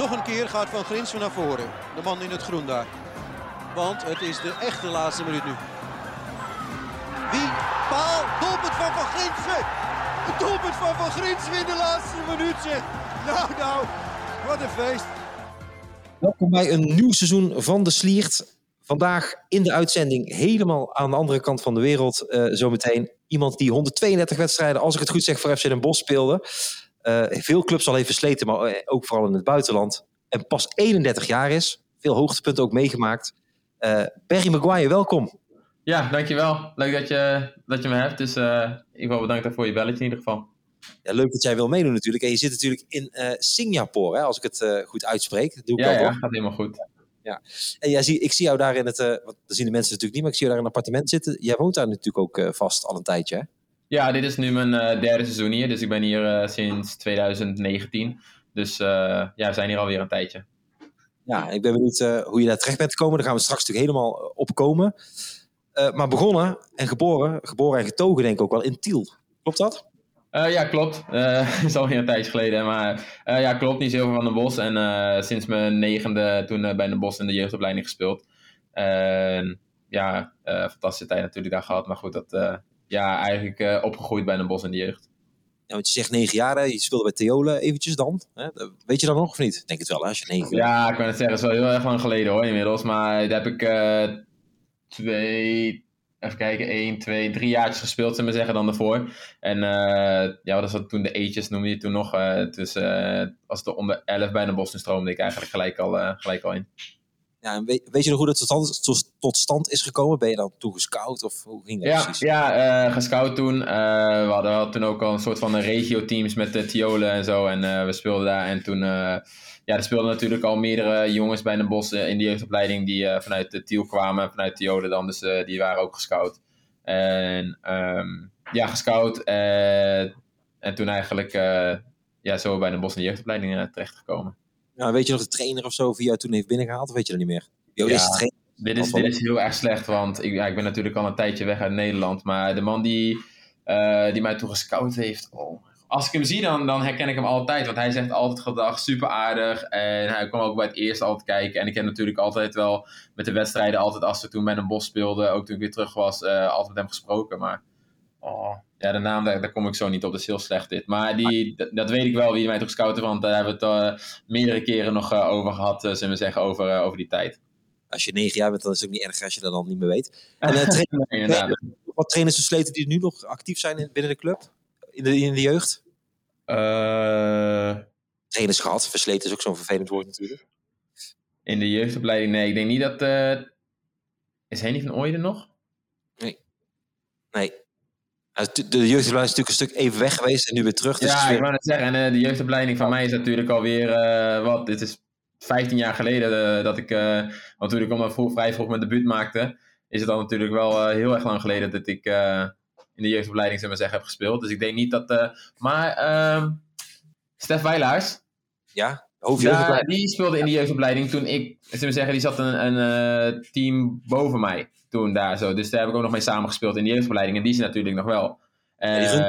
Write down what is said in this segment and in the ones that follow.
nog een keer gaat Van Grinsven naar voren. De man in het groen daar. Want het is de echte laatste minuut nu. Wie? Paal. Doelpunt van Van Grinsven. Het doelpunt van Van Grinsven in de laatste minuut. Nou, nou. Wat een feest. Welkom bij een nieuw seizoen van de Sliert. Vandaag in de uitzending helemaal aan de andere kant van de wereld. Uh, zometeen iemand die 132 wedstrijden, als ik het goed zeg, voor FC Den Bosch speelde. Uh, veel clubs al heeft versleten, maar eh, ook vooral in het buitenland. En pas 31 jaar is. Veel hoogtepunten ook meegemaakt. Uh, Barry Maguire, welkom. Ja, dankjewel. Leuk dat je, dat je me hebt. Dus ik wil bedanken voor je belletje in ieder geval. Ja, leuk dat jij wil meedoen natuurlijk. En je zit natuurlijk in Singapore, hè, als ik het goed uitspreek. Dat doe ik ja, gaat helemaal goed. Ja. En jij zie, ik zie jou daar in het, uh, want dat zien de mensen natuurlijk niet, maar ik zie jou daar in een appartement zitten. Jij woont daar natuurlijk ook uh, vast al een tijdje, hè? Ja, dit is nu mijn uh, derde seizoen hier, dus ik ben hier sinds 2019. Dus ja, we zijn hier alweer een tijdje. Ja, ik ben benieuwd hoe je daar terecht bent gekomen. Daar gaan we straks natuurlijk helemaal op komen. maar begonnen en geboren, geboren en getogen denk ik ook wel in Tiel. Klopt dat? Ja, klopt. Uh, is alweer een tijdje geleden. Maar ja, klopt. Niet zoveel van de Bos. En sinds mijn negende toen bij de Bos in de jeugdopleiding gespeeld. ja, fantastische tijd natuurlijk daar gehad. Maar goed, dat, ja, eigenlijk opgegroeid bij de Bos in de jeugd. Ja, want je zegt negen jaar, je speelde bij Theolen eventjes dan. Hè? Weet je dat nog of niet? Denk het wel, hè, als je negen Ja, ik kan het zeggen. Het is wel heel erg lang geleden hoor, inmiddels. Maar daar heb ik twee, even kijken, 1, 2, 3 jaartjes gespeeld, zullen we zeggen, dan daarvoor. En uh, ja, wat was dat toen de eetjes, noemde je toen nog. Dus als de onder 11 bij de Boston stroomde ik eigenlijk gelijk al, gelijk al in. Ja, en weet, weet, je nog hoe dat tot, tot, tot, stand is gekomen? Ben je dan toen gescout of hoe ging dat ja, precies? Ja, gescout toen. we hadden, toen ook al een soort van regio-teams met de Tiolen en zo. En we speelden daar en toen ja, er speelden natuurlijk al meerdere jongens bij de Bos in de jeugdopleiding die uh, vanuit de Tiel kwamen, vanuit de Joden dan. Dus uh, die waren ook gescout. En um, ja, gescout. Uh, en toen eigenlijk ja, zo bij de Bos in de jeugdopleiding terechtgekomen. Ja, weet je nog de trainer of zo jou toen heeft binnengehaald? Of weet je dat niet meer? Jo, ja, is dit, is, dit is heel erg slecht, want ik, ja, ik ben natuurlijk al een tijdje weg uit Nederland. Maar de man die, die mij toen gescout heeft, oh als ik hem zie, dan, dan herken ik hem altijd. Want hij zegt altijd gedag, super aardig. En hij kwam ook bij het eerst altijd kijken. En ik heb natuurlijk altijd wel met de wedstrijden, altijd als we toen met een bos speelden, ook toen ik weer terug was, uh, altijd met hem gesproken. Maar oh, ja, de naam, daar, daar, kom ik zo niet op. Dat is heel slecht dit. Maar die, dat, weet ik wel, wie mij toch scouten. Want daar hebben we het uh, meerdere keren nog uh, over gehad, zullen we zeggen, over, over die tijd. Als je negen jaar bent, dan is het ook niet erg als je dat dan niet meer weet. En trainen, nee, trainen, wat trainers versleten die nu nog actief zijn binnen de club? in de, in de jeugd? Uh, Trainers gehad. Versleten is ook zo'n vervelend woord natuurlijk. In de jeugdopleiding, nee. Ik denk niet dat... Uh, is Henny van Ooyen nog? Nee. Nee. De jeugdopleiding is natuurlijk een stuk even weg geweest en nu weer terug. Dus ja, weer... ik wou net zeggen. En de jeugdopleiding van mij is natuurlijk alweer... Uh, wat, dit is 15 jaar geleden uh, dat ik... want toen ik al vroeg, vrij vroeg mijn debuut maakte... is het dan natuurlijk wel heel erg lang geleden dat ik in de jeugdopleiding zullen we zeggen, heb gespeeld. Dus ik denk niet dat... Maar uh, Stef Weilaars... Ja, ja, die speelde in de jeugdopleiding toen ik... Zullen we zeggen, die zat een, een team boven mij toen daar zo. Dus daar heb ik ook nog mee samengespeeld in de jeugdopleiding. En die is natuurlijk nog wel. Uh,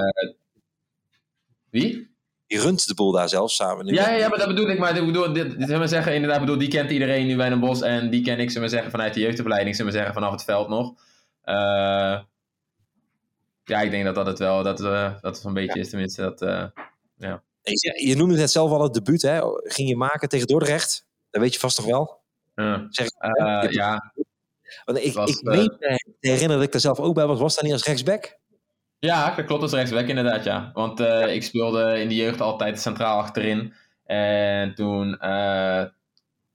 wie? Die runt de boel daar zelf samen. Ja, ja, ja, maar dat bedoel ik. Maar ik bedoel, dit, dit we zeggen, inderdaad, bedoel, die kent iedereen nu bij een bos. En die ken ik, zullen we zeggen, vanuit de jeugdopleiding, zullen we zeggen, vanaf het veld nog. Uh, ja, ik denk dat dat het wel, dat, uh, dat het een beetje is, tenminste. Dat, ja. Je, je noemde net zelf al het debuut, hè? Ging je maken tegen Dordrecht? Dat weet je vast toch wel? Zeg, uh, ja. Want ik, was, ik meen te herinneren dat ik er zelf ook bij was. Was dat niet als rechtsback? Ja, dat klopt als rechtsback inderdaad, ja. Want ik speelde in de jeugd altijd centraal achterin. En toen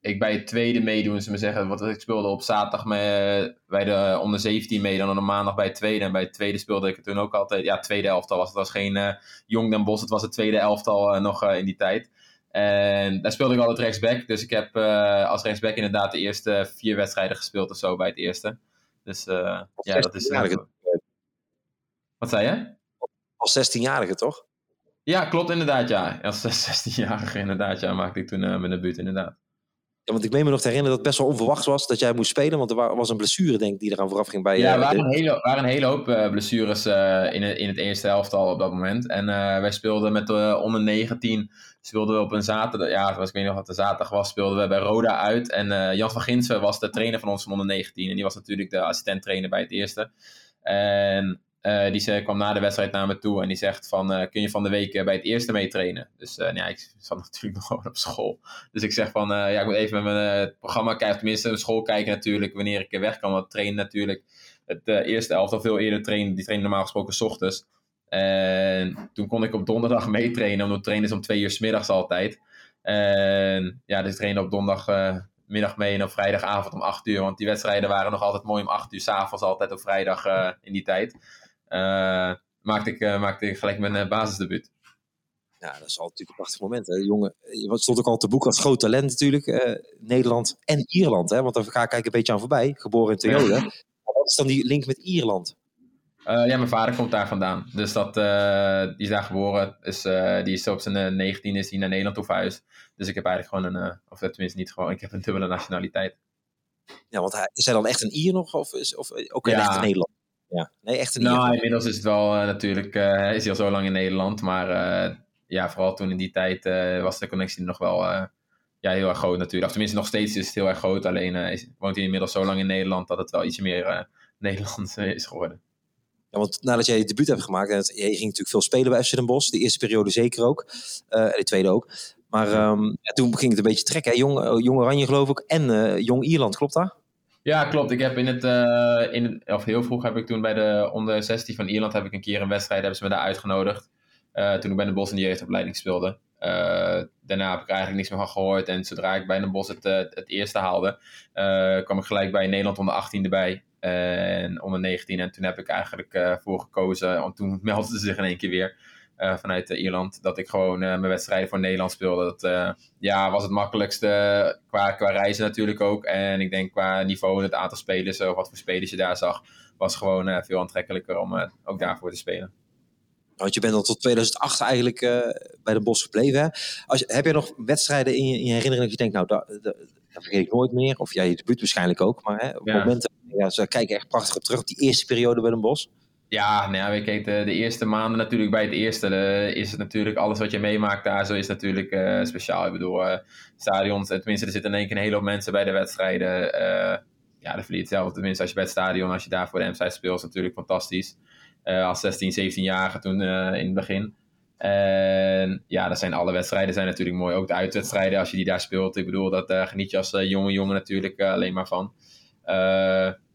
ik bij het tweede meedoen, ze me zeggen, wat ik speelde op zaterdag met, bij de onder 17 mee, dan op maandag bij het tweede. En bij het tweede speelde ik toen ook altijd, ja, tweede elftal was het. was geen Jong Den Bos, het was het tweede elftal nog in die tijd. En daar speelde ik altijd rechtsback. Dus ik heb als rechtsback inderdaad de eerste vier wedstrijden gespeeld of zo bij het eerste. Dus ja, dat is... wat zei je? Als 16-jarige toch? Ja, klopt inderdaad, ja. Als 16-jarige inderdaad, ja, maakte ik toen mijn debuut inderdaad. Ja, want ik meen me nog te herinneren dat het best wel onverwacht was dat jij moest spelen. Want er was een blessure, denk ik, die eraan vooraf ging bij Ja, er uh, waren, een hele, waren een hele hoop uh, blessures uh, in, het, in het eerste elftal op dat moment. En wij speelden met de onder 19, speelden we op een zaterdag. Ja, ik weet niet nog wat de zaterdag was, speelden we bij Roda uit. En Jan van Ginsen was de trainer van ons van onder 19. En die was natuurlijk de assistent trainer bij het eerste. En uh, die zei, kwam na de wedstrijd naar me toe en die zegt van, uh, kun je van de week bij het eerste mee trainen? Dus nou ja, ik zat natuurlijk nog gewoon op school. Dus ik zeg van, ja, ik moet even met mijn programma kijken, tenminste mijn school kijken natuurlijk, wanneer ik weg kan. Want trainen natuurlijk, het eerste elftal veel eerder trainen, die trainen normaal gesproken s ochtends. En toen kon ik op donderdag meetrainen, omdat trainen is om twee uur s middags altijd. En ja, dus ik trainde op donderdagmiddag mee en op vrijdagavond om acht uur. Want die wedstrijden waren nog altijd mooi om acht uur s'avonds, altijd op vrijdag in die tijd. Uh, maakte, ik, uh, maakte ik gelijk mijn uh, basisdebuut. Ja, dat is al natuurlijk een prachtig moment. Hè. Jongen, je stond ook al te boek als groot talent natuurlijk. Nederland en Ierland. Hè? Want daar ga ik een beetje aan voorbij. Geboren in Toyota. Ja. Wat is dan die link met Ierland? ja, mijn vader komt daar vandaan. Dus dat, die is daar geboren. Dus, die is op zijn 19 is hij naar Nederland toe verhuisd. Dus ik heb eigenlijk gewoon een, of tenminste niet gewoon, ik heb een dubbele nationaliteit. Ja, want hij, is hij dan echt een Ier nog? Of, is, of ook een ja. echte Nederland? Ja, nee, echt een Nou, inmiddels is het wel uh, natuurlijk, uh, is hij al zo lang in Nederland. Maar uh, ja, vooral toen in die tijd was de connectie nog wel ja, heel erg groot natuurlijk. Of tenminste, nog steeds is het heel erg groot. Alleen is, woont hij inmiddels zo lang in Nederland dat het wel iets meer Nederlands is geworden. Ja, want nadat jij je debuut hebt gemaakt, en het, je ging natuurlijk veel spelen bij FC Den Bosch. De eerste periode zeker ook. en de tweede ook. Maar um, ja, toen ging het een beetje trekken. Hè? Jong, Jong Oranje geloof ik en Jong Ierland, klopt dat? Ja, klopt. Ik heb in het, uh, in het, of heel vroeg heb ik toen bij de onder 16 van Ierland heb ik een keer een wedstrijd, hebben ze me daar uitgenodigd. Uh, toen ik bij de Bos in de jeugdopleiding speelde. Uh, daarna heb ik eigenlijk niks meer van gehoord. En zodra ik bij de Bos het, het eerste haalde, kwam ik gelijk bij Nederland onder 18 erbij. En onder 19. En toen heb ik eigenlijk voor gekozen, want toen meldden ze zich in één keer weer. Uh, vanuit uh, Ierland. Dat ik gewoon uh, mijn wedstrijden voor Nederland speelde. Dat ja, was het makkelijkste qua, qua reizen natuurlijk ook. En ik denk qua niveau en het aantal spelers, of wat voor spelers je daar zag, was gewoon veel aantrekkelijker om ook daarvoor te spelen. Want je bent al tot 2008 eigenlijk bij de Bos gebleven. Hè? Als, heb je nog wedstrijden in je, in je herinnering dat je denkt, nou, dat, dat, dat vergeet ik nooit meer. Of jij ja, je debuut waarschijnlijk ook. Maar hè, op ja. momenten, ja, ze kijken echt prachtig op terug op die eerste periode bij de Bos. Ja, nou ja, de, de, eerste maanden natuurlijk bij het eerste uh, is het natuurlijk alles wat je meemaakt daar zo is natuurlijk uh, speciaal. Ik bedoel, uh, stadions, tenminste er zitten in één keer een hele hoop mensen bij de wedstrijden. ja, dat verdient zelf, tenminste als je bij het stadion, als je daar voor de M-side speelt, is natuurlijk fantastisch. als 16, 17-jarige toen in het begin. En ja, dat zijn alle wedstrijden zijn natuurlijk mooi. Ook de uitwedstrijden als je die daar speelt. Ik bedoel, dat geniet je als jonge jongen natuurlijk alleen maar van.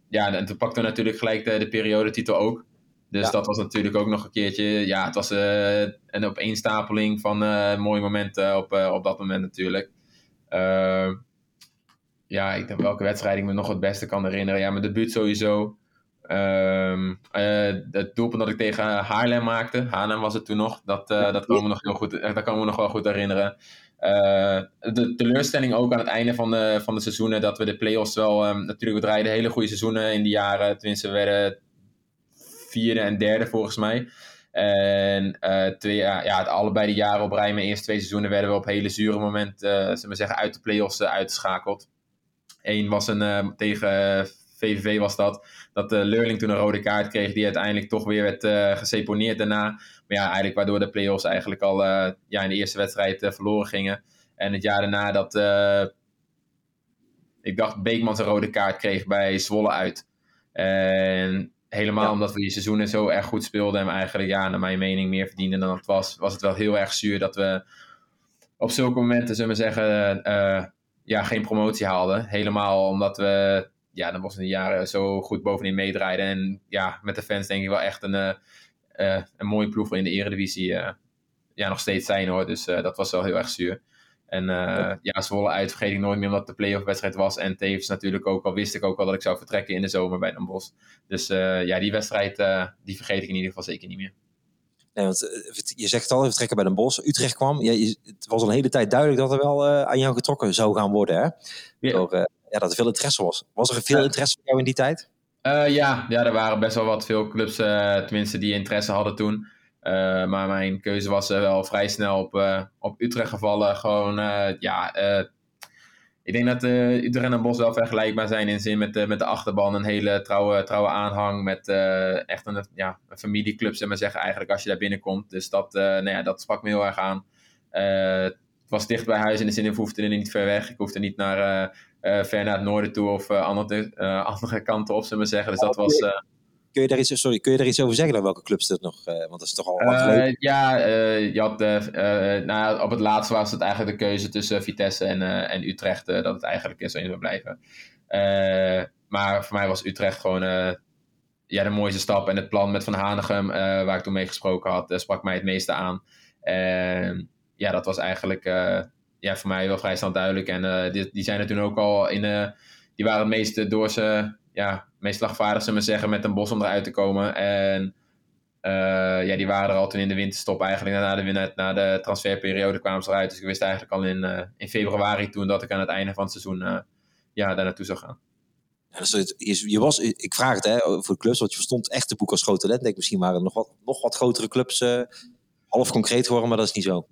ja, en toen pakte natuurlijk gelijk de, de periodetitel ook. Dus ja. dat was natuurlijk ook nog een keertje. Ja, het was uh, een opeenstapeling van uh, mooie momenten op, uh, op dat moment natuurlijk. ja, ik denk welke wedstrijd ik me nog het beste kan herinneren. Ja, mijn debuut sowieso. Um, het doelpunt dat ik tegen Haarlem maakte. Haarlem was het toen nog. Dat, dat, kan me nog heel goed, dat kan me nog wel goed herinneren. de teleurstelling ook aan het einde van de, van de seizoenen. Dat we de play-offs wel... Um, natuurlijk, we draaiden hele goede seizoenen in die jaren. Tenminste, we werden vierde en derde volgens mij. En uh, twee, ja, het allebei de jaren op rij, mijn eerste twee seizoenen, werden we op hele zure momenten, uh, we zeggen, uit de play-offs uh, uitgeschakeld. Eén was een, tegen VVV was dat, dat de Leurling toen een rode kaart kreeg, die uiteindelijk toch weer werd geseponeerd daarna. Maar ja, eigenlijk waardoor de play-offs eigenlijk al ja, in de eerste wedstrijd verloren gingen. En het jaar daarna dat, ik dacht, Beekman zijn rode kaart kreeg bij Zwolle uit. En Helemaal ja. omdat we die seizoenen zo erg goed speelden en eigenlijk, ja, naar mijn mening, meer verdienden dan het was. Was het wel heel erg zuur dat we op zulke momenten, zullen we zeggen, uh, ja, geen promotie haalden. Helemaal omdat we, ja, dan was in de jaren zo goed bovenin meedraaiden. En ja, met de fans denk ik wel echt een, uh, uh, een mooie ploeg in de eredivisie ja, nog steeds zijn hoor. Dus dat was wel heel erg zuur. En uh, ja, Zwolle uit vergeet ik nooit meer omdat de playoff wedstrijd was. En tevens natuurlijk ook al wist ik ook al dat ik zou vertrekken in de zomer bij Den Bosch. Dus uh, ja, die wedstrijd uh, die vergeet ik in ieder geval zeker niet meer. Nee, want je zegt al, we vertrekken bij Den Bosch. Utrecht kwam, ja, het was al een hele tijd duidelijk dat er wel aan jou getrokken zou gaan worden. Hè? Ja. Door, ja, dat er veel interesse was. Was er veel interesse voor jou in die tijd? ja, ja, er waren best wel wat veel clubs, tenminste, die interesse hadden toen. Uh, maar mijn keuze was uh, wel vrij snel op, uh, op Utrecht gevallen. Gewoon, ja, ik denk dat uh, Utrecht en Bos wel vergelijkbaar zijn in zin met, uh, met de achterban. Een hele trouwe, trouwe aanhang met uh, echt een, ja, een familieclub, zeg maar zeggen, eigenlijk als je daar binnenkomt. Dus dat, nou ja, dat sprak me heel erg aan. het was dicht bij huis in de zin, ik hoefde er niet ver weg. Ik hoefde niet naar, ver naar het noorden toe of andere, andere kanten op, zeg maar zeggen. Dus dat was... Kun je, daar iets, sorry, kun je daar iets over zeggen dan welke clubs het nog? want dat is toch al geleden. ja, je had, nou, op het laatste was het eigenlijk de keuze tussen Vitesse en, en Utrecht dat het eigenlijk zo in zou blijven. maar voor mij was Utrecht gewoon ja, de mooiste stap. En het plan met Van Hanegem, waar ik toen mee gesproken had, sprak mij het meeste aan. Ja, dat was eigenlijk ja, voor mij wel vrij snel duidelijk. En die, die zijn er toen ook al in... die waren het meeste door ze ja, meest slagvaardig, zullen we zeggen, met een bos om eruit te komen. En uh, ja, die waren er al toen in de winterstop eigenlijk. Na de, na de transferperiode kwamen ze eruit. Dus ik wist eigenlijk al in, uh, in februari toen dat ik aan het einde van het seizoen uh, ja, daar naartoe zou gaan. Ja, dus je, je was, ik vraag het hè, voor de clubs, want je verstond echt de boek als groot talent. Denk, misschien waren er nog wat, nog wat grotere clubs half concreet geworden, maar dat is niet zo.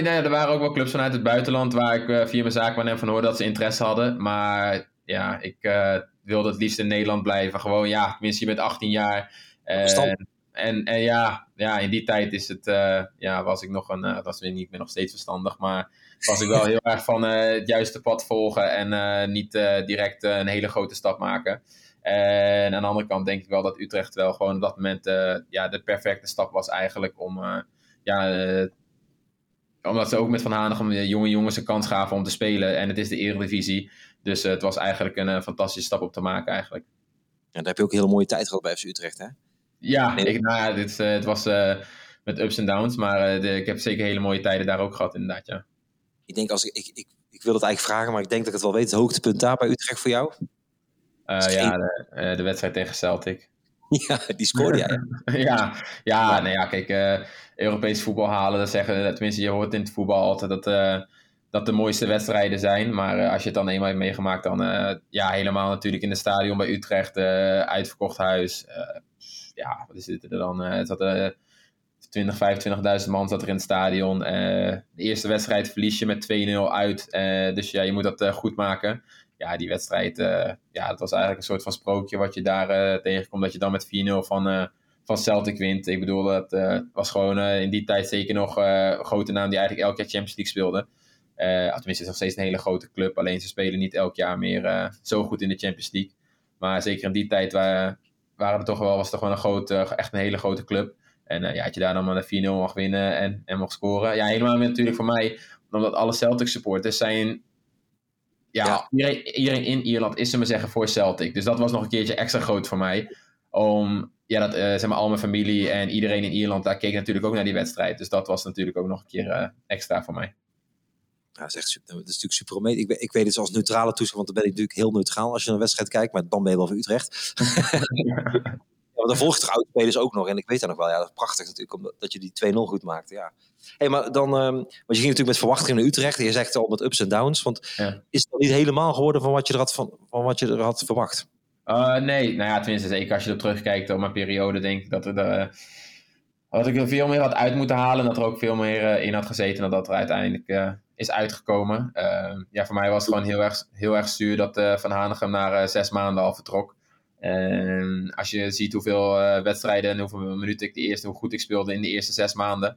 nee, er waren ook wel clubs vanuit het buitenland waar ik via mijn zaak van hoorde dat ze interesse hadden. Maar ja, ik wilde het liefst in Nederland blijven. Gewoon, ja, tenminste, je bent 18 jaar. En, en, en ja, ja, in die tijd is het, uh, ja, was ik nog een, uh, was niet, ik ben nog steeds verstandig, maar was ik wel heel erg van uh, het juiste pad volgen en niet direct een hele grote stap maken. En aan de andere kant denk ik wel dat Utrecht wel gewoon op dat moment ja, de perfecte stap was eigenlijk om, ja, omdat ze ook met Van Hanegem jonge jongens een kans gaven om te spelen. En het is de Eredivisie. Dus het was eigenlijk een fantastische stap op te maken eigenlijk. En daar heb je ook een hele mooie tijd gehad bij FC Utrecht, hè? Ja, ik, nou ja dit, uh, het was uh, met ups en downs, maar uh, de, ik heb zeker hele mooie tijden daar ook gehad, inderdaad, ja. Ik denk, als ik, ik, ik, ik wil het eigenlijk vragen, maar ik denk dat ik het wel weet. Het hoogtepunt daar bij Utrecht voor jou? ja, de, de, wedstrijd tegen Celtic. Ja, die scoorde jij. ja, ja, nou ja, kijk, Europees voetbal halen, dat zeggen, tenminste, je hoort in het voetbal altijd dat dat de mooiste wedstrijden zijn. Maar uh, als je het dan eenmaal hebt meegemaakt, dan uh, ja, helemaal natuurlijk in het stadion bij Utrecht, uh, uitverkocht huis. ja, wat is het er dan? het zat 20, 25.000 man zat er in het stadion. de eerste wedstrijd verlies je met 2-0 uit. dus ja, je moet dat goed maken. Ja, die wedstrijd, ja, dat was eigenlijk een soort van sprookje wat je daar tegenkomt. Dat je dan met 4-0 van van Celtic wint. Ik bedoel, dat was gewoon in die tijd zeker nog een grote naam die eigenlijk elke jaar Champions League speelde. Uh, tenminste, het is nog steeds een hele grote club. Alleen ze spelen niet elk jaar meer uh, zo goed in de Champions League. Maar zeker in die tijd waren, waren toch wel, was het toch wel een grote, echt een hele grote club. En uh, ja, had je daar dan maar een 4-0 mag winnen en, en mag scoren. Ja, helemaal natuurlijk voor mij, omdat alle Celtic supporters zijn. Ja, ja. Iedereen, iedereen, in Ierland is ze maar zeggen voor Celtic. Dus dat was nog een keertje extra groot voor mij. Om, ja, dat, zeg maar, al mijn familie en iedereen in Ierland, daar keek natuurlijk ook naar die wedstrijd. Dus dat was natuurlijk ook nog een keer extra voor mij. Ja, dat is echt dat is natuurlijk super omheen. Ik, ik weet het als neutrale toeschouwer, want dan ben ik natuurlijk heel neutraal als je naar een wedstrijd kijkt, maar dan ben je wel voor Utrecht. ja, dan volg je toch oudspelers ook nog en ik weet dat nog wel. Ja, dat is prachtig natuurlijk, omdat, dat je die 2-0 goed maakte. Ja. Hey, maar dan, um, want je ging natuurlijk met verwachting naar Utrecht. Je zegt al met ups en downs. Want ja. is het niet helemaal geworden van wat je er had, van, van wat je er had verwacht? Uh, nee, nou ja, tenminste, zeker als je er terugkijkt op mijn periode, denk ik dat er, uh, dat ik er veel meer had uit moeten halen. En dat er ook veel meer uh, in had gezeten dan dat er uiteindelijk is uitgekomen. Uh, ja, voor mij was het gewoon heel erg, heel erg zuur dat uh, Van Hanegem na uh, zes maanden al vertrok. Als je ziet hoeveel eh, wedstrijden en hoeveel minuten ik de eerste, hoe goed ik speelde in de eerste zes maanden.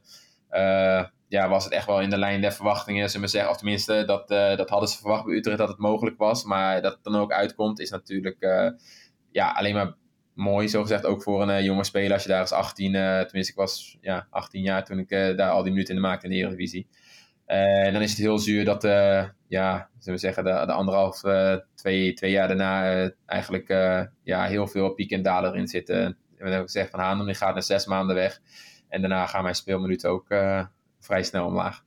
ja, was het echt wel in de lijn der verwachtingen, zullen we zeggen. Of tenminste, dat, dat hadden ze verwacht bij Utrecht dat het mogelijk was. Maar dat het dan ook uitkomt, is natuurlijk ja, alleen maar mooi, zo gezegd. Ook voor een jonge speler als je daar als 18, tenminste ik was ja, 18 jaar toen ik daar al die minuten in maakte in de Eredivisie. En eh, dan is het heel zuur dat, uh, ja, zullen we zeggen, de, de anderhalf, uh, twee, twee jaar daarna eigenlijk ja, heel veel piek en dalen erin zitten. We hebben gezegd van Haan, die gaat na zes maanden weg. En daarna gaan mijn speelminuten ook vrij snel omlaag.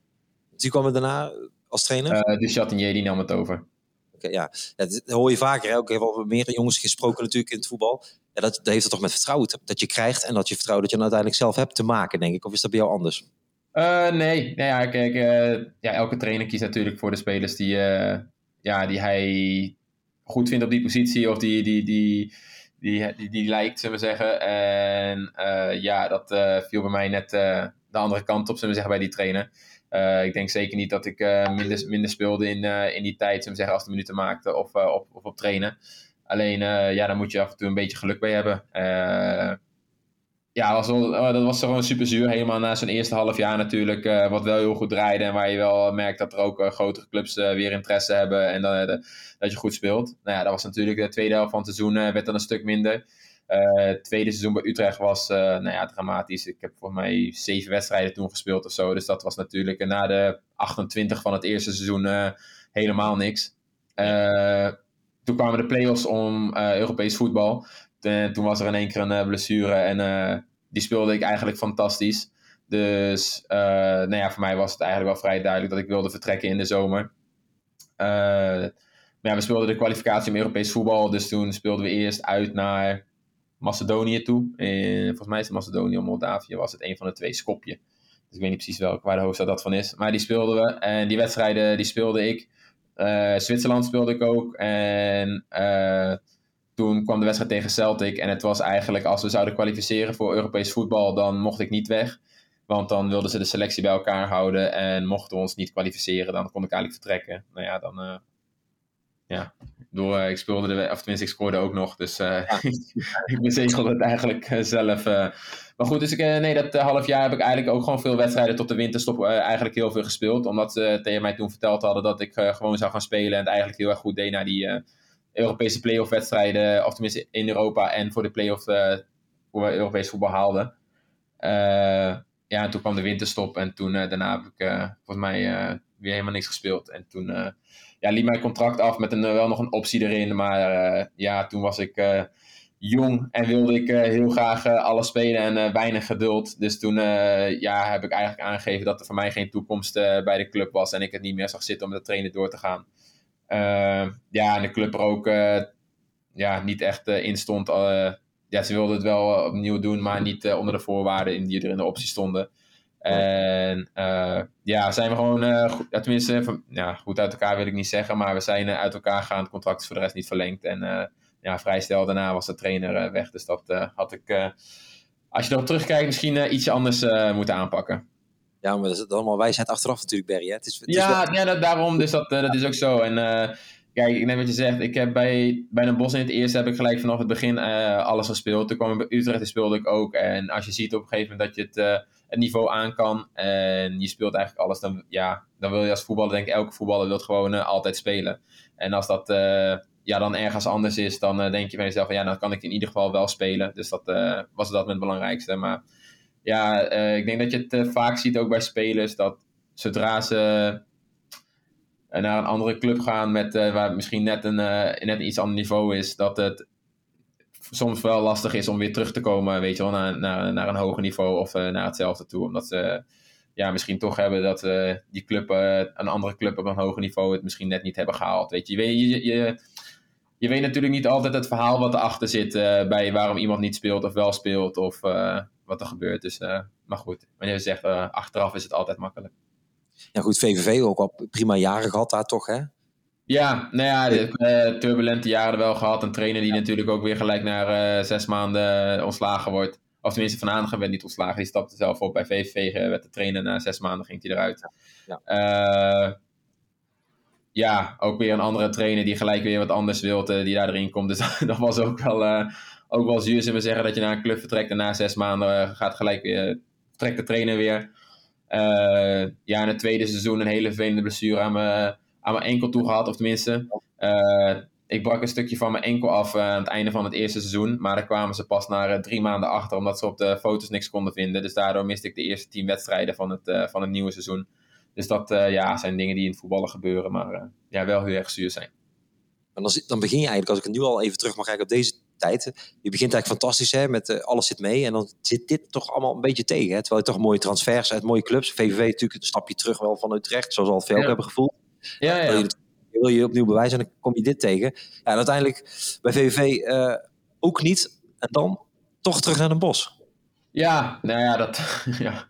Dus kwam er daarna als trainer? Dus Chatinier die nam het over. Okay, ja. ja, dat hoor je vaker. Hè? Ook heb al meer jongens gesproken natuurlijk in het voetbal. Ja, dat, dat heeft het toch met vertrouwen dat je krijgt en dat je vertrouwen dat je dan uiteindelijk zelf hebt te maken, denk ik. Of is dat bij jou anders? Uh, nee, ja, kijk, uh, ja, elke trainer kiest natuurlijk voor de spelers die, uh, ja, die hij goed vindt op die positie of die, die, die, die, die, die lijkt, zullen we zeggen. En ja, dat viel bij mij net de andere kant op, zullen we zeggen, bij die trainer. ik denk zeker niet dat ik minder, minder speelde in, in die tijd, zullen zeggen, als de minuten maakte of, op, of op trainen. Alleen, ja, daar moet je af en toe een beetje geluk bij hebben ja, was oh, dat was gewoon super zuur. Helemaal na zo'n eerste half jaar natuurlijk. Uh, wat wel heel goed draaide. En waar je wel merkt dat er ook uh, grotere clubs uh, weer interesse hebben. En dan, dat je goed speelt. Nou ja, dat was natuurlijk de tweede helft van het seizoen. werd dan een stuk minder. het tweede seizoen bij Utrecht was nou ja, dramatisch. Ik heb volgens mij zeven wedstrijden toen gespeeld of zo. Dus dat was natuurlijk na de 28 van het eerste seizoen helemaal niks. toen kwamen de play-offs om Europees voetbal. En toen was er in één keer een blessure en die speelde ik eigenlijk fantastisch. Dus nou ja, voor mij was het eigenlijk wel vrij duidelijk dat ik wilde vertrekken in de zomer. Maar we speelden de kwalificatie om Europees voetbal. Dus toen speelden we eerst uit naar Macedonië toe. En volgens mij is het Macedonië of Moldavië was het een van de twee Skopje. Dus ik weet niet precies welk, waar de hoofdstad dat van is. Maar die speelden we. En die wedstrijden die speelde ik. Zwitserland speelde ik ook. En toen kwam de wedstrijd tegen Celtic. En het was eigenlijk, als we zouden kwalificeren voor Europees voetbal, dan mocht ik niet weg. Want dan wilden ze de selectie bij elkaar houden. En mochten we ons niet kwalificeren, dan kon ik eigenlijk vertrekken. Nou ja, dan. Uh, ja, door, uh, ik speelde de, of tenminste, ik scoorde ook nog. Dus uh, ik bezegelde het eigenlijk zelf. maar goed, dus ik, nee, dat half jaar heb ik eigenlijk ook gewoon veel wedstrijden tot de winterstop eigenlijk heel veel gespeeld. Omdat ze tegen mij toen verteld hadden dat ik gewoon zou gaan spelen. En het eigenlijk heel erg goed deed naar die Europese playoff wedstrijden, of tenminste in Europa en voor de playoff uh, hoe we Europees voetbal haalden. Uh, ja, en toen kwam de winterstop en toen uh, daarna heb ik volgens mij weer helemaal niks gespeeld. En toen ja, liep mijn contract af met een, wel nog een optie erin, maar ja, toen was ik jong en wilde ik heel graag alles spelen en weinig geduld. Dus toen ja, heb ik eigenlijk aangegeven dat er voor mij geen toekomst bij de club was en ik het niet meer zag zitten om de trainer door te gaan. Ehm, ja, en de club er ook eh, ja, niet echt uh, in stond. Eh, ja, ze wilden het wel opnieuw doen, maar niet onder de voorwaarden in die er in de optie stonden. En ja, zijn we gewoon, goed, tenminste, van, ja, goed uit elkaar wil ik niet zeggen, maar we zijn uit elkaar gegaan. Het contract is voor de rest niet verlengd. En ja, vrij snel daarna was de trainer weg. Dus dat had ik, als je erop terugkijkt, misschien iets anders moeten aanpakken. Ja, maar dat is allemaal wijsheid achteraf natuurlijk, Barry. Hè? Het is, het ja, is ja dat, daarom. Dus dat, uh, dat is ook zo. En uh, kijk, ik net wat je zegt. Ik heb bij, bij een Bos in het eerste heb ik gelijk vanaf het begin uh, alles gespeeld. Toen kwam ik bij Utrecht en speelde ik ook. En als je ziet op een gegeven moment dat je het, het niveau aan kan en je speelt eigenlijk alles, dan, ja, dan wil je als voetballer, denk ik, elke voetballer wil gewoon altijd spelen. En als dat ja, dan ergens anders is, dan denk je bij jezelf van ja, dan kan ik in ieder geval wel spelen. Dus dat was dat het belangrijkste. Maar ja, uh, ik denk dat je het uh, vaak ziet ook bij spelers dat zodra ze uh, naar een andere club gaan met waar misschien net een, net iets ander niveau is, dat het soms wel lastig is om weer terug te komen, weet je wel, naar, naar, naar een hoger niveau of naar hetzelfde toe. Omdat ze ja, misschien toch hebben dat die club, een andere club op een hoger niveau het misschien net niet hebben gehaald. Weet je, je, je, je, je weet natuurlijk niet altijd het verhaal wat erachter zit bij waarom iemand niet speelt of wel speelt. Of wat er gebeurt. Dus, uh, maar goed, wanneer je zegt uh, achteraf is het altijd makkelijk. Ja goed, VVV ook al prima jaren gehad daar toch hè? Ja, nou ja, de, uh, turbulente jaren wel gehad. Een trainer die natuurlijk ook weer gelijk na zes maanden ontslagen wordt. Of tenminste, Van Aangen werd niet ontslagen. Die stapte zelf op bij VVV, werd de trainer. Na zes maanden ging hij eruit. Ja. ja, ook weer een andere trainer die gelijk weer wat anders wil, die daar erin komt. Dus dat was ook wel ook wel zuur zullen we zeggen dat je naar een club vertrekt en na zes maanden eh, gaat gelijk weer, trekt de trainer weer. Uh, ja, in het tweede seizoen een hele vervelende blessure aan mijn, aan mijn enkel toe gehad, of tenminste. Ik brak een stukje van mijn enkel af aan het einde van het eerste seizoen. Maar daar kwamen ze pas na drie maanden achter, omdat ze op de foto's niks konden vinden. Dus daardoor miste ik de eerste tien wedstrijden van het, van het nieuwe seizoen. Dus dat ja, zijn dingen die in het voetballen gebeuren, maar ja, wel heel erg zuur zijn. En dan, dan begin je eigenlijk, als ik het nu al even terug mag kijken op deze tijd. Je begint eigenlijk fantastisch hè, met uh, alles zit mee. En dan zit dit toch allemaal een beetje tegen. Hè? Terwijl je toch mooie transfers uit mooie clubs. VVV natuurlijk een stapje terug wel van Utrecht, zoals al veel ja. hebben gevoeld. Ja, ja. Wil je, wil je opnieuw bewijzen en dan kom je dit tegen. Ja, en uiteindelijk bij VVV uh, eh, ook niet. En dan toch terug naar een bos. Ja, nou ja, dat, ja.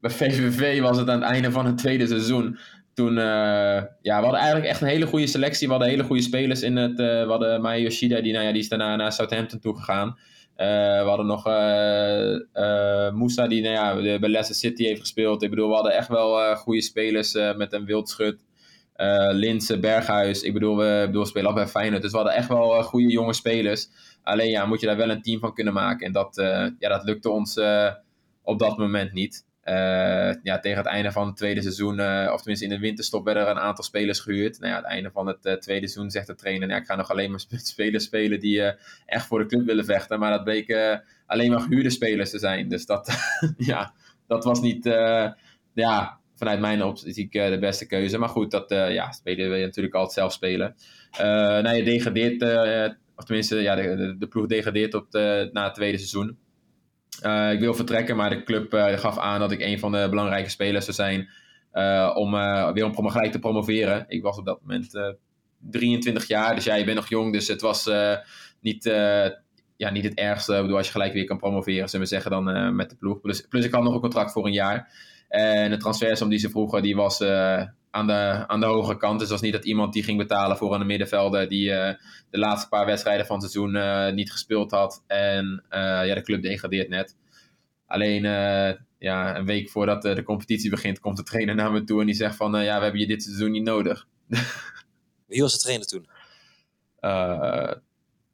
bij VVV was het aan het einde van het tweede seizoen toen, uh, ja, we hadden eigenlijk echt een hele goede selectie. We hadden hele goede spelers in het. Uh, we hadden Maya Yoshida, die, nou ja, die is daarna naar Southampton toe gegaan. we hadden nog Moussa die nou ja, bij Leicester City heeft gespeeld. Ik bedoel, we hadden echt wel goede spelers met een wildschut. Linse, Berghuis. Ik bedoel, we, bedoel, spelen al bij Feyenoord. Dus we hadden echt wel goede jonge spelers. Alleen ja, moet je daar wel een team van kunnen maken. En dat, ja, dat lukte ons op dat moment niet. Uh, ja, tegen het einde van het tweede seizoen, uh, of tenminste in de winterstop, werden er een aantal spelers gehuurd. Nou ja, het einde van het uh, tweede seizoen zegt de trainer: nou, Ik ga nog alleen maar spelers spelen die echt voor de club willen vechten. Maar dat bleken alleen maar gehuurde spelers te zijn. Dus dat, ja, dat was niet ja, vanuit mijn optiek de beste keuze. Maar goed, dat ja, spelen natuurlijk altijd zelf spelen. nou, je degradeert, of tenminste, ja, de ploeg degradeert op de, na het tweede seizoen. Uh, ik wil vertrekken, maar de club uh, gaf aan dat ik een van de belangrijke spelers zou zijn uh, om weer om gelijk te promoveren. Ik was op dat moment 23 jaar, dus ja, je bent nog jong, dus het was niet, ja, niet het ergste. Ik bedoel, als je gelijk weer kan promoveren, zullen we zeggen, dan met de ploeg. Plus, plus ik had nog een contract voor een jaar. En de transfersom die ze vroegen, die was aan de, aan de hogere kant. Dus was niet dat iemand die ging betalen voor een middenvelder die uh, de laatste paar wedstrijden van het seizoen uh, niet gespeeld had. En uh, ja, de club degradeert net. Alleen ja, een week voordat de competitie begint, komt de trainer naar me toe en die zegt van ja, we hebben je dit seizoen niet nodig. Wie was de trainer toen?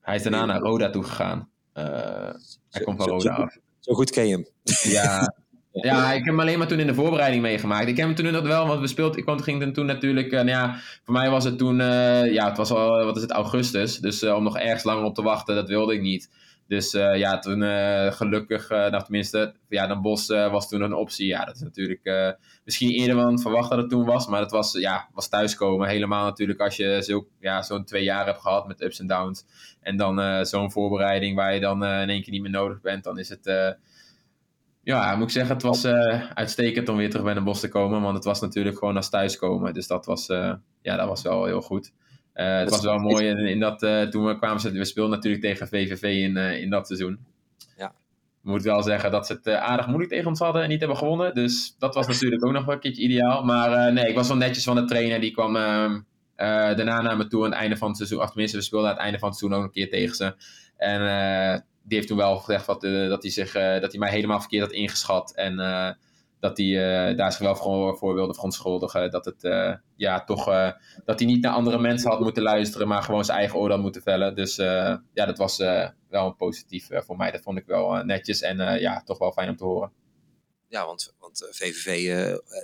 hij is daarna naar Roda toe gegaan. hij komt van Roda af. Zo goed ken je hem. Ja, Ja, ik heb hem alleen maar toen in de voorbereiding meegemaakt. Ik heb hem toen dat wel, want we speelden, ik ging toen natuurlijk, uh, nou ja, voor mij was het toen, uh, ja, het was al, wat is het, augustus. Dus om nog ergens langer op te wachten, dat wilde ik niet. Dus ja, toen gelukkig, nou tenminste, ja, dan Bos was toen een optie. Ja, dat is natuurlijk misschien eerder dan verwacht dat het toen was, maar dat was, ja, was thuiskomen. Helemaal natuurlijk als je zo, ja, zo'n twee jaar hebt gehad met ups en downs. En dan zo'n voorbereiding waar je dan in één keer niet meer nodig bent, dan is het ja, moet ik zeggen, het was uh, uitstekend om weer terug bij de bos te komen. Want het was natuurlijk gewoon als thuiskomen. Dus dat was, uh, ja, dat was wel heel goed. Uh, het was wel mooi in, in dat toen we kwamen, we speelden natuurlijk tegen VVV in, in dat seizoen. Ja. Ik moet wel zeggen dat ze het aardig moeilijk tegen ons hadden en niet hebben gewonnen. Dus dat was natuurlijk ook nog wel een keertje ideaal. Maar nee, ik was wel netjes van de trainer. Die kwam ehm, daarna naar me toe aan het einde van het seizoen. Of tenminste, we speelden aan het einde van het seizoen ook een keer tegen ze. En die heeft toen wel gezegd wat, uh, dat, hij zich, uh, dat hij mij helemaal verkeerd had ingeschat. En uh, dat hij daar zich wel voor, voor wilde verontschuldigen. Dat, het, ja, toch, dat hij niet naar andere mensen had moeten luisteren, maar gewoon zijn eigen oordeel had moeten vellen. Dus ja, dat was wel een positief voor mij. Dat vond ik wel netjes en ja, toch wel fijn om te horen. Ja, want, want VVV,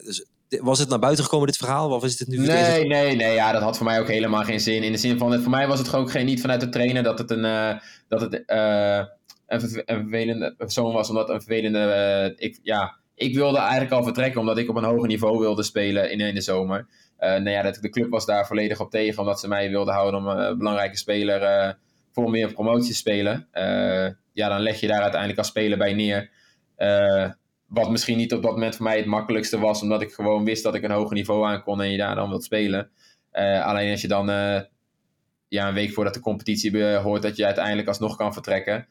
dus was het naar buiten gekomen, dit verhaal? Of is het nu nee, nee, nee. Ja, dat had voor mij ook helemaal geen zin. In de zin van, voor mij was het gewoon geen, niet vanuit de trainer dat het een, uh, dat het, uh, een, vervelende persoon was. Omdat een vervelende... Uh, ik, ja, ik wilde eigenlijk al vertrekken omdat ik op een hoger niveau wilde spelen in, in de zomer. nou ja, de, de club was daar volledig op tegen. Omdat ze mij wilden houden om een belangrijke speler voor meer promotie te spelen. ja, dan leg je daar uiteindelijk als speler bij neer. Wat misschien niet op dat moment voor mij het makkelijkste was, omdat ik gewoon wist dat ik een hoger niveau aan kon en je daar dan wilt spelen. Alleen als je dan ja, een week voordat de competitie hoort dat je uiteindelijk alsnog kan vertrekken,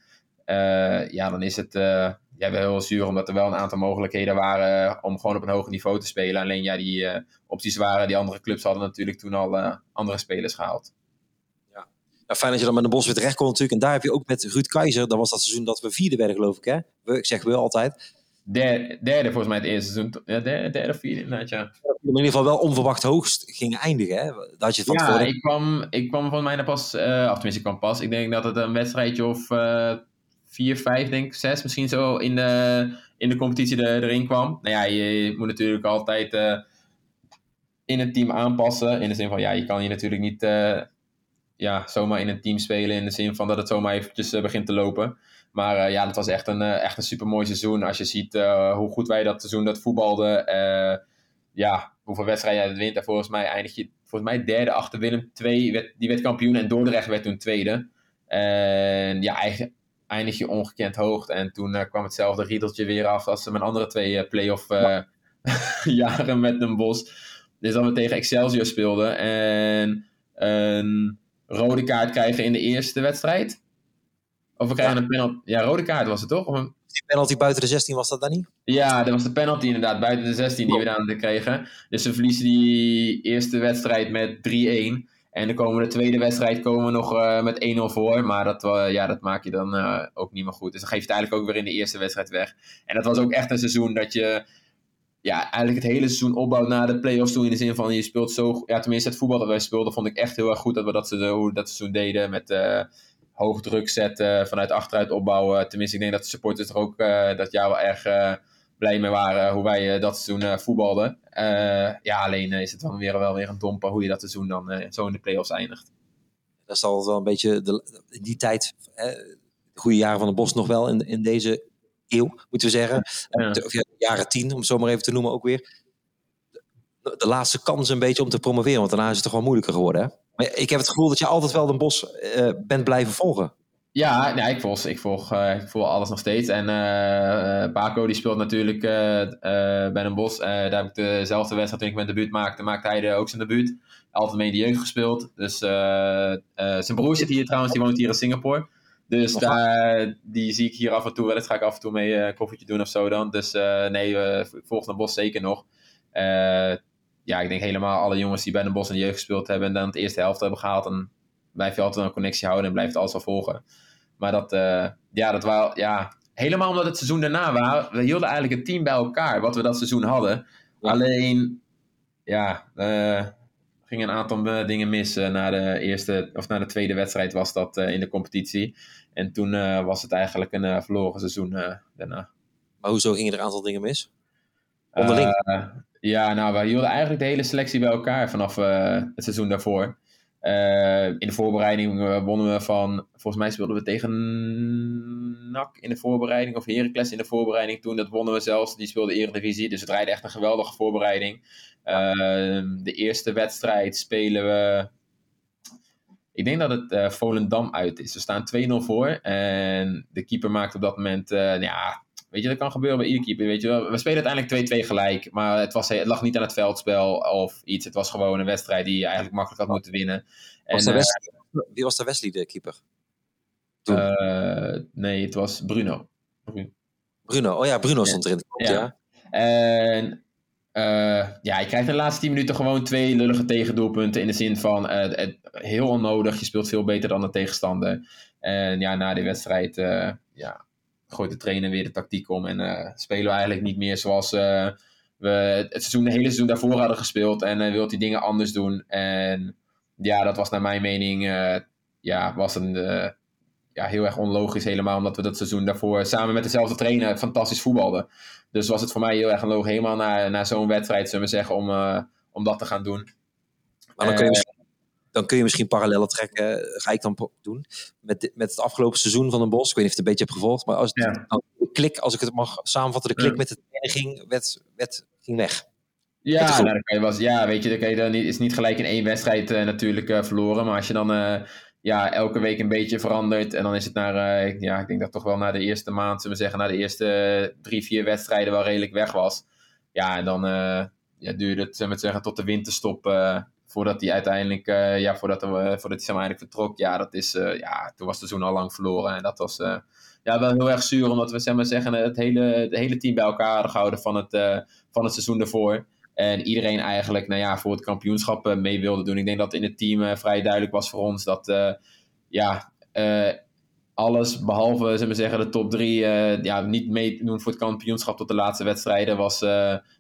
uh, ja, dan is het ja, wel heel zuur, omdat er wel een aantal mogelijkheden waren om gewoon op een hoger niveau te spelen. Alleen ja, die opties waren, die andere clubs hadden natuurlijk toen al andere spelers gehaald. Ja. Fijn dat je dan met de Bos weer terecht kon natuurlijk. En daar heb je ook met Ruud Keizer, dat was dat seizoen dat we vierde werden geloof ik hè? We, ik zeg we altijd derde, derde volgens mij het eerste seizoen. Ja, derde, derde vierde inderdaad, ja. In ieder geval wel onverwacht hoogst ging eindigen, hè? Dat je van ja, ik kwam, ik kwam van mij naar pas, uh, of tenminste ik kwam pas, ik denk dat het een wedstrijdje of uh, vier, vijf, denk ik, zes misschien zo in de, in de competitie er, erin kwam. Nou ja, je, moet natuurlijk altijd uh, in het team aanpassen. In de zin van, ja, je kan je natuurlijk niet ja, zomaar in een team spelen in de zin van dat het zomaar eventjes begint te lopen. Maar uh, ja, het was echt een, uh, echt een super mooi seizoen. Als je ziet uh, hoe goed wij dat seizoen dat voetbalden. ja, hoeveel wedstrijden je wint. En volgens mij eindig je volgens mij derde achter Willem II. Werd, die werd kampioen en Dordrecht werd toen tweede. En ja, eigenlijk eindig je ongekend hoog. En toen kwam hetzelfde riedeltje weer af als mijn andere twee play-off jaren met een bos. Dus dat we tegen Excelsior speelden. En een rode kaart krijgen in de eerste wedstrijd. Of we krijgen een penalty. Ja, rode kaart was het toch? Of een... Die penalty buiten de 16 was dat dan niet? Ja, dat was de penalty inderdaad, buiten de 16 die we dan kregen. Dus we verliezen die eerste wedstrijd met 3-1. En de komende tweede wedstrijd komen we nog uh, met 1-0 voor. Maar dat, uh, ja, dat maak je dan uh, ook niet meer goed. Dus dan geef je het eigenlijk ook weer in de eerste wedstrijd weg. En dat was ook echt een seizoen dat je ja, eigenlijk het hele seizoen opbouwt naar de play-offs toe. In de zin van je speelt zo. Ja, tenminste, het voetbal dat wij speelden vond ik echt heel erg goed dat we dat, hoe dat seizoen deden. Met hoog druk zetten, vanuit achteruit opbouwen. Tenminste, ik denk dat de supporters er ook dat jaar wel erg blij mee waren hoe wij dat seizoen voetbalden. ja, alleen is het dan weer, wel weer een domper hoe je dat seizoen dan zo in de play-offs eindigt. Dat is altijd wel een beetje de, die tijd, hè, de goede jaren van de Bos nog wel in, in deze eeuw, moeten we zeggen. Ja. Of ja, jaren tien, om het zo maar even te noemen ook weer. De, de, laatste kans een beetje om te promoveren, want daarna is het toch wel moeilijker geworden. Hè? Maar ik heb het gevoel dat je altijd wel de Bos uh, bent blijven volgen. Ja, nee, ik, volg, ik, volg, uh, ik volg alles nog steeds. En uh, Paco die speelt natuurlijk bij een Bos. daar heb ik dezelfde wedstrijd toen ik mijn debuut maakte, maakte hij de, ook zijn debuut. Altijd mee in de jeugd gespeeld. Dus zijn broer zit hier trouwens, die woont hier in Singapore. Dus daar, die zie ik hier af en toe wel eens. Ga ik af en toe mee een koffietje doen of zo dan. Dus nee, volg de Bos zeker nog. Ja, ik denk helemaal alle jongens die bij de Bos in de jeugd gespeeld hebben en dan het eerste helft hebben gehaald. En blijf je altijd een connectie houden en blijft alles wel volgen. Maar dat, uh, ja, dat was, ja, helemaal omdat het seizoen daarna was, we hielden eigenlijk het team bij elkaar, wat we dat seizoen hadden. Alleen, ja, uh, gingen een aantal eh, dingen mis na de eerste, of na de tweede wedstrijd was dat in de competitie. En toen was het eigenlijk een verloren seizoen daarna. Maar hoezo gingen er een aantal dingen mis? Onderling? Ja, nou, we hielden eigenlijk de hele selectie bij elkaar vanaf het seizoen daarvoor. Uh, in de voorbereiding uh, wonnen we van, volgens mij speelden we tegen NAC in de voorbereiding, of Heracles in de voorbereiding toen. Dat wonnen we zelfs, die speelde Eredivisie, dus het rijden echt een geweldige voorbereiding. Uh, de eerste wedstrijd spelen we, ik denk dat het Volendam uit is. We staan 2-0 voor en de keeper maakt op dat moment, ja, Weet je, dat kan gebeuren bij ieder keeper. Weet je, we spelen uiteindelijk 2-2 gelijk. Maar het, was, het lag niet aan het veldspel of iets. Het was gewoon een wedstrijd die je eigenlijk makkelijk had moeten winnen. Was en, Wesley, uh, wie was de Wesley, de keeper? Uh, nee, het was Bruno. Bruno, oh ja, Bruno stond erin. Ja. ja. En uh, ja, je krijgt de laatste 10 minuten gewoon twee lullige tegendoelpunten. In de zin van uh, het, heel onnodig. Je speelt veel beter dan de tegenstander. En ja, na die wedstrijd uh, ja, gooit de trainer weer de tactiek om. En uh, spelen we eigenlijk niet meer zoals uh, we het, seizoen, de hele seizoen daarvoor hadden gespeeld. En uh, wil hij dingen anders doen. En ja, dat was naar mijn mening ja, was een, ja, heel erg onlogisch helemaal. Omdat we dat seizoen daarvoor samen met dezelfde trainer fantastisch voetbalden. Dus was het voor mij heel erg een logisch. Helemaal naar, naar zo'n wedstrijd, zullen we zeggen, om, om dat te gaan doen. Maar dan kun je dan kun je misschien parallellen trekken. Ga ik dan doen. Met, met het afgelopen seizoen van een Bos. Ik weet niet of het een beetje heb gevolgd. Maar als, ja. de klik, als ik het mag samenvatten, de klik met de ging, werd, werd, ging weg. Ja, nou, je was, ja, weet je, dan kan je dan niet, is niet gelijk in één wedstrijd uh, natuurlijk uh, verloren. Maar als je dan uh, ja, elke week een beetje verandert. En dan is het naar, ja, ik denk dat toch wel na de eerste maand, zullen we zeggen, na de eerste drie, vier wedstrijden wel redelijk weg was. Ja, en dan ja, duurde het, zullen we zeggen, tot de winterstop voordat hij uiteindelijk, uh, ja, voordat, hij, voordat hij zeg maar, vertrok, ja, dat is, uh, ja, toen was het seizoen al lang verloren. En dat was uh, ja, wel heel erg zuur, omdat we zeggen, het hele, het hele team bij elkaar hadden gehouden van het, van het seizoen daarvoor. En iedereen eigenlijk nou ja, voor het kampioenschap mee wilde doen. Ik denk dat in het team vrij duidelijk was voor ons dat ja, alles behalve zeg maar zeggen, de top drie ja, niet meedoen voor het kampioenschap tot de laatste wedstrijden was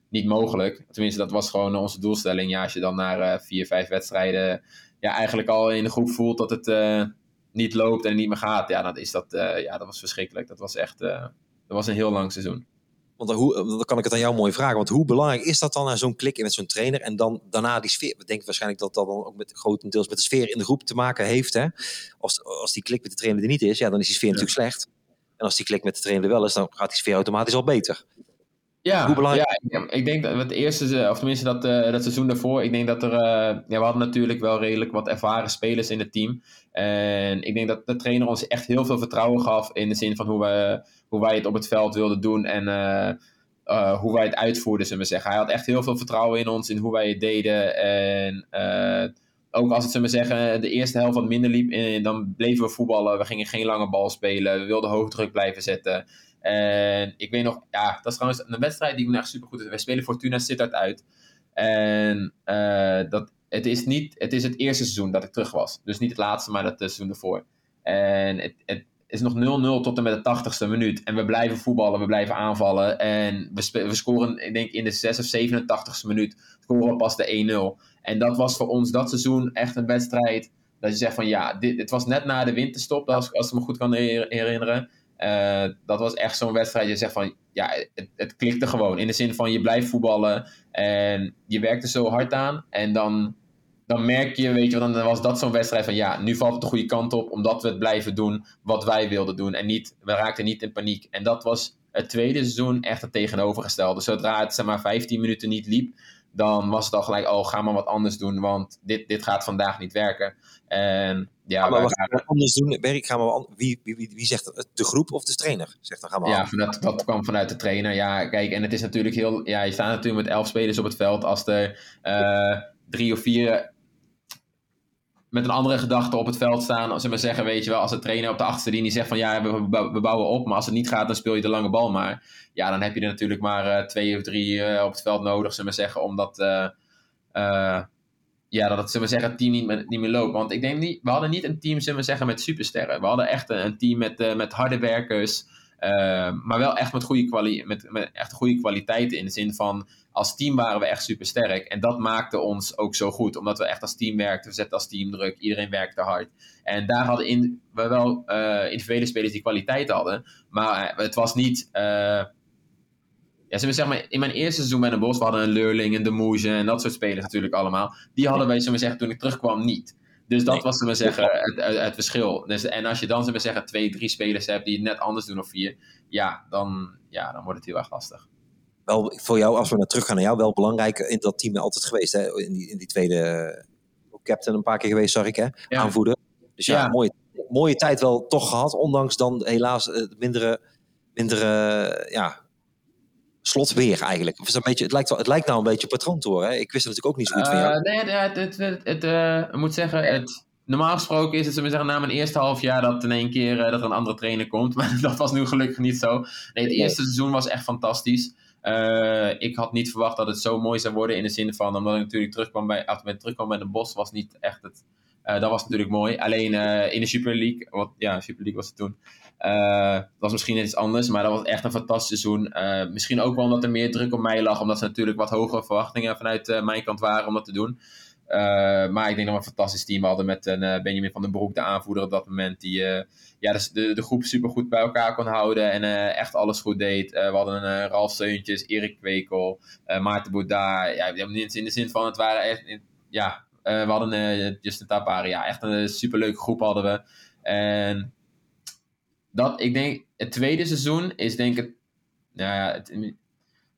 niet mogelijk. Tenminste, dat was gewoon onze doelstelling. Ja, als je dan naar uh, vier, vijf wedstrijden ja, eigenlijk al in de groep voelt dat het uh, niet loopt en niet meer gaat. Ja, dan is dat, uh, ja, dat was verschrikkelijk. Dat was echt dat was een heel lang seizoen. Want hoe, dan kan ik het aan jou mooi vragen. Want hoe belangrijk is dat dan naar zo'n klik met zo'n trainer en dan daarna die sfeer? We denken waarschijnlijk dat dat dan ook met grotendeels met de sfeer in de groep te maken heeft. Hè? Als, als die klik met de trainer er niet is, ja, dan is die sfeer natuurlijk slecht. En als die klik met de trainer er wel is, dan gaat die sfeer automatisch al beter. Ja, Hoe belangrijk? ja, ik denk dat het eerste, of tenminste dat, uh, dat seizoen daarvoor, ik denk dat er, uh, ja, we hadden natuurlijk wel redelijk wat ervaren spelers in het team. En ik denk dat de trainer ons echt heel veel vertrouwen gaf in de zin van hoe, we, hoe wij het op het veld wilden doen en uh, hoe wij het uitvoerden, zullen we zeggen. Hij had echt heel veel vertrouwen in ons, in hoe wij het deden. En ook als het, zullen we zeggen, de eerste helft wat minder liep, dan bleven we voetballen. We gingen geen lange bal spelen, we wilden hoogdruk blijven zetten. En ik weet nog, ja, dat is trouwens een wedstrijd die me echt super goed is. Wij spelen Fortuna Sittard uit. En uh, dat het is, niet, het is het eerste seizoen dat ik terug was. Dus niet het laatste, maar het seizoen ervoor. En het, het is nog 0-0 tot en met de 80ste minuut. En we blijven voetballen, we blijven aanvallen. En we, we scoren, ik denk in de 6 of 87ste minuut, scoren we pas de 1-0. En dat was voor ons dat seizoen echt een wedstrijd. Dat je zegt van ja, dit, het was net na de winterstop, als, als ik me goed kan herinneren. Uh, dat was echt zo'n wedstrijd. Je zegt van ja, het, het klikte gewoon. In de zin van je blijft voetballen en je werkt er zo hard aan. En dan dan merk je, weet je, dan was dat zo'n wedstrijd van ja, nu valt het de goede kant op, omdat we het blijven doen wat wij wilden doen. En niet, we raakten niet in paniek. En dat was het tweede seizoen echt het tegenovergestelde. Zodra het zeg maar 15 minuten niet liep, dan was het al gelijk, oh, ga maar wat anders doen, want dit, dit gaat vandaag niet werken. En ja, maar wat gaan we anders doen? Werk, gaan we, wie, wie, wie, wie zegt dat? De groep of de trainer? Zegt dan gaan we ja, dat, dat kwam vanuit de trainer. Ja, kijk, en het is natuurlijk heel, ja, je staat natuurlijk met elf spelers op het veld. Als er uh, drie of vier met een andere gedachte op het veld staan. Als ze maar zeggen, weet je wel, als de trainer op de achterste linie zegt van ja, we, we, bouwen op, maar als het niet gaat, dan speel je de lange bal maar. Ja, dan heb je er natuurlijk maar uh, twee of drie uh, op het veld nodig, ze maar zeggen, omdat uh, ja, dat het, ze maar zeggen, het team niet, niet meer loopt. Want ik denk niet, we hadden niet een team, ze maar zeggen, met supersterren. We hadden echt een, een team met, met harde werkers. maar wel echt met goede, kwali met, met echt goede kwaliteiten in de zin van als team waren we echt super sterk. En dat maakte ons ook zo goed. Omdat we echt als team werkten. We zetten als team druk. Iedereen werkte hard. En daar hadden in, we wel uh, individuele spelers die kwaliteit hadden. Maar het was niet. Uh, ja, zeg maar, in mijn eerste seizoen bij de Bos, we hadden een Leurling en de Moege en dat soort spelers natuurlijk allemaal. Die hadden wij, zullen we zeggen, toen ik terugkwam niet. Dus dat was, zullen we zeggen, het, het, verschil. Dus, en als je dan, zullen we zeggen, twee, drie spelers hebt die het net anders doen of vier, ja, dan, ja, dan wordt het heel erg lastig wel voor jou, als we naar terug gaan naar jou, wel belangrijk in dat team altijd geweest. Hè? In, die, in die tweede eh, captain een paar keer geweest, zag ik, hè? Ja. Aanvoerder. Dus ja, Mooie, mooie tijd wel toch gehad, ondanks dan helaas het mindere, mindere ja, slot weer eigenlijk. Of is een beetje, het, lijkt wel, het lijkt nou een beetje patroon te horen. Hè? Ik wist het natuurlijk ook niet zo goed van jou. Nee, het, het, het, het uh, moet zeggen, het, normaal gesproken is het, we zeggen, na mijn eerste half jaar dat in één keer uh, dat er een andere trainer komt. Maar dat was nu gelukkig niet zo. Nee, het eerste seizoen was echt fantastisch. Uh, ik had niet verwacht dat het zo mooi zou worden in de zin van, omdat ik natuurlijk terugkwam bij, ik terugkwam bij de Bos, was niet echt het. Uh, dat was natuurlijk mooi. Alleen uh, in de Super League, wat, ja, Super League was het toen. dat was misschien iets anders, maar dat was echt een fantastisch seizoen. misschien ook wel omdat er meer druk op mij lag, omdat ze natuurlijk wat hogere verwachtingen vanuit mijn kant waren om dat te doen. Maar ik denk dat we een fantastisch team hadden met een Benjamin van den Broek, de aanvoerder op dat moment, die ja, dus de, de groep super goed bij elkaar kon houden en echt alles goed deed. We hadden Ralf Seuntjes, Erik Kwekel, Maarten Bouda. Ja, in de zin van het waren echt, ja, we hadden Justin Tapari. Ja, echt een superleuke groep hadden we. En dat, ik denk, het tweede seizoen is denk ik, nou ja, het,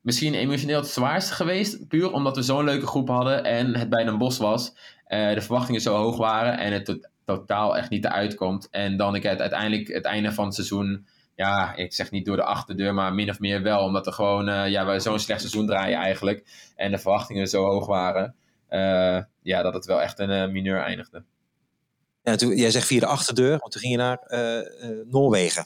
misschien emotioneel het zwaarste geweest. Puur omdat we zo'n leuke groep hadden en het bij een bos was. de verwachtingen zo hoog waren en het totaal echt niet eruit komt. En dan ik het uiteindelijk het einde van het seizoen, ja, ik zeg niet door de achterdeur, maar min of meer wel. Omdat er gewoon, uh, ja, we zo'n slecht seizoen draaien eigenlijk. En de verwachtingen zo hoog waren. Uh, ja, dat het wel echt een mineur eindigde. Ja, toen, jij zegt via de achterdeur, want toen ging je naar Noorwegen.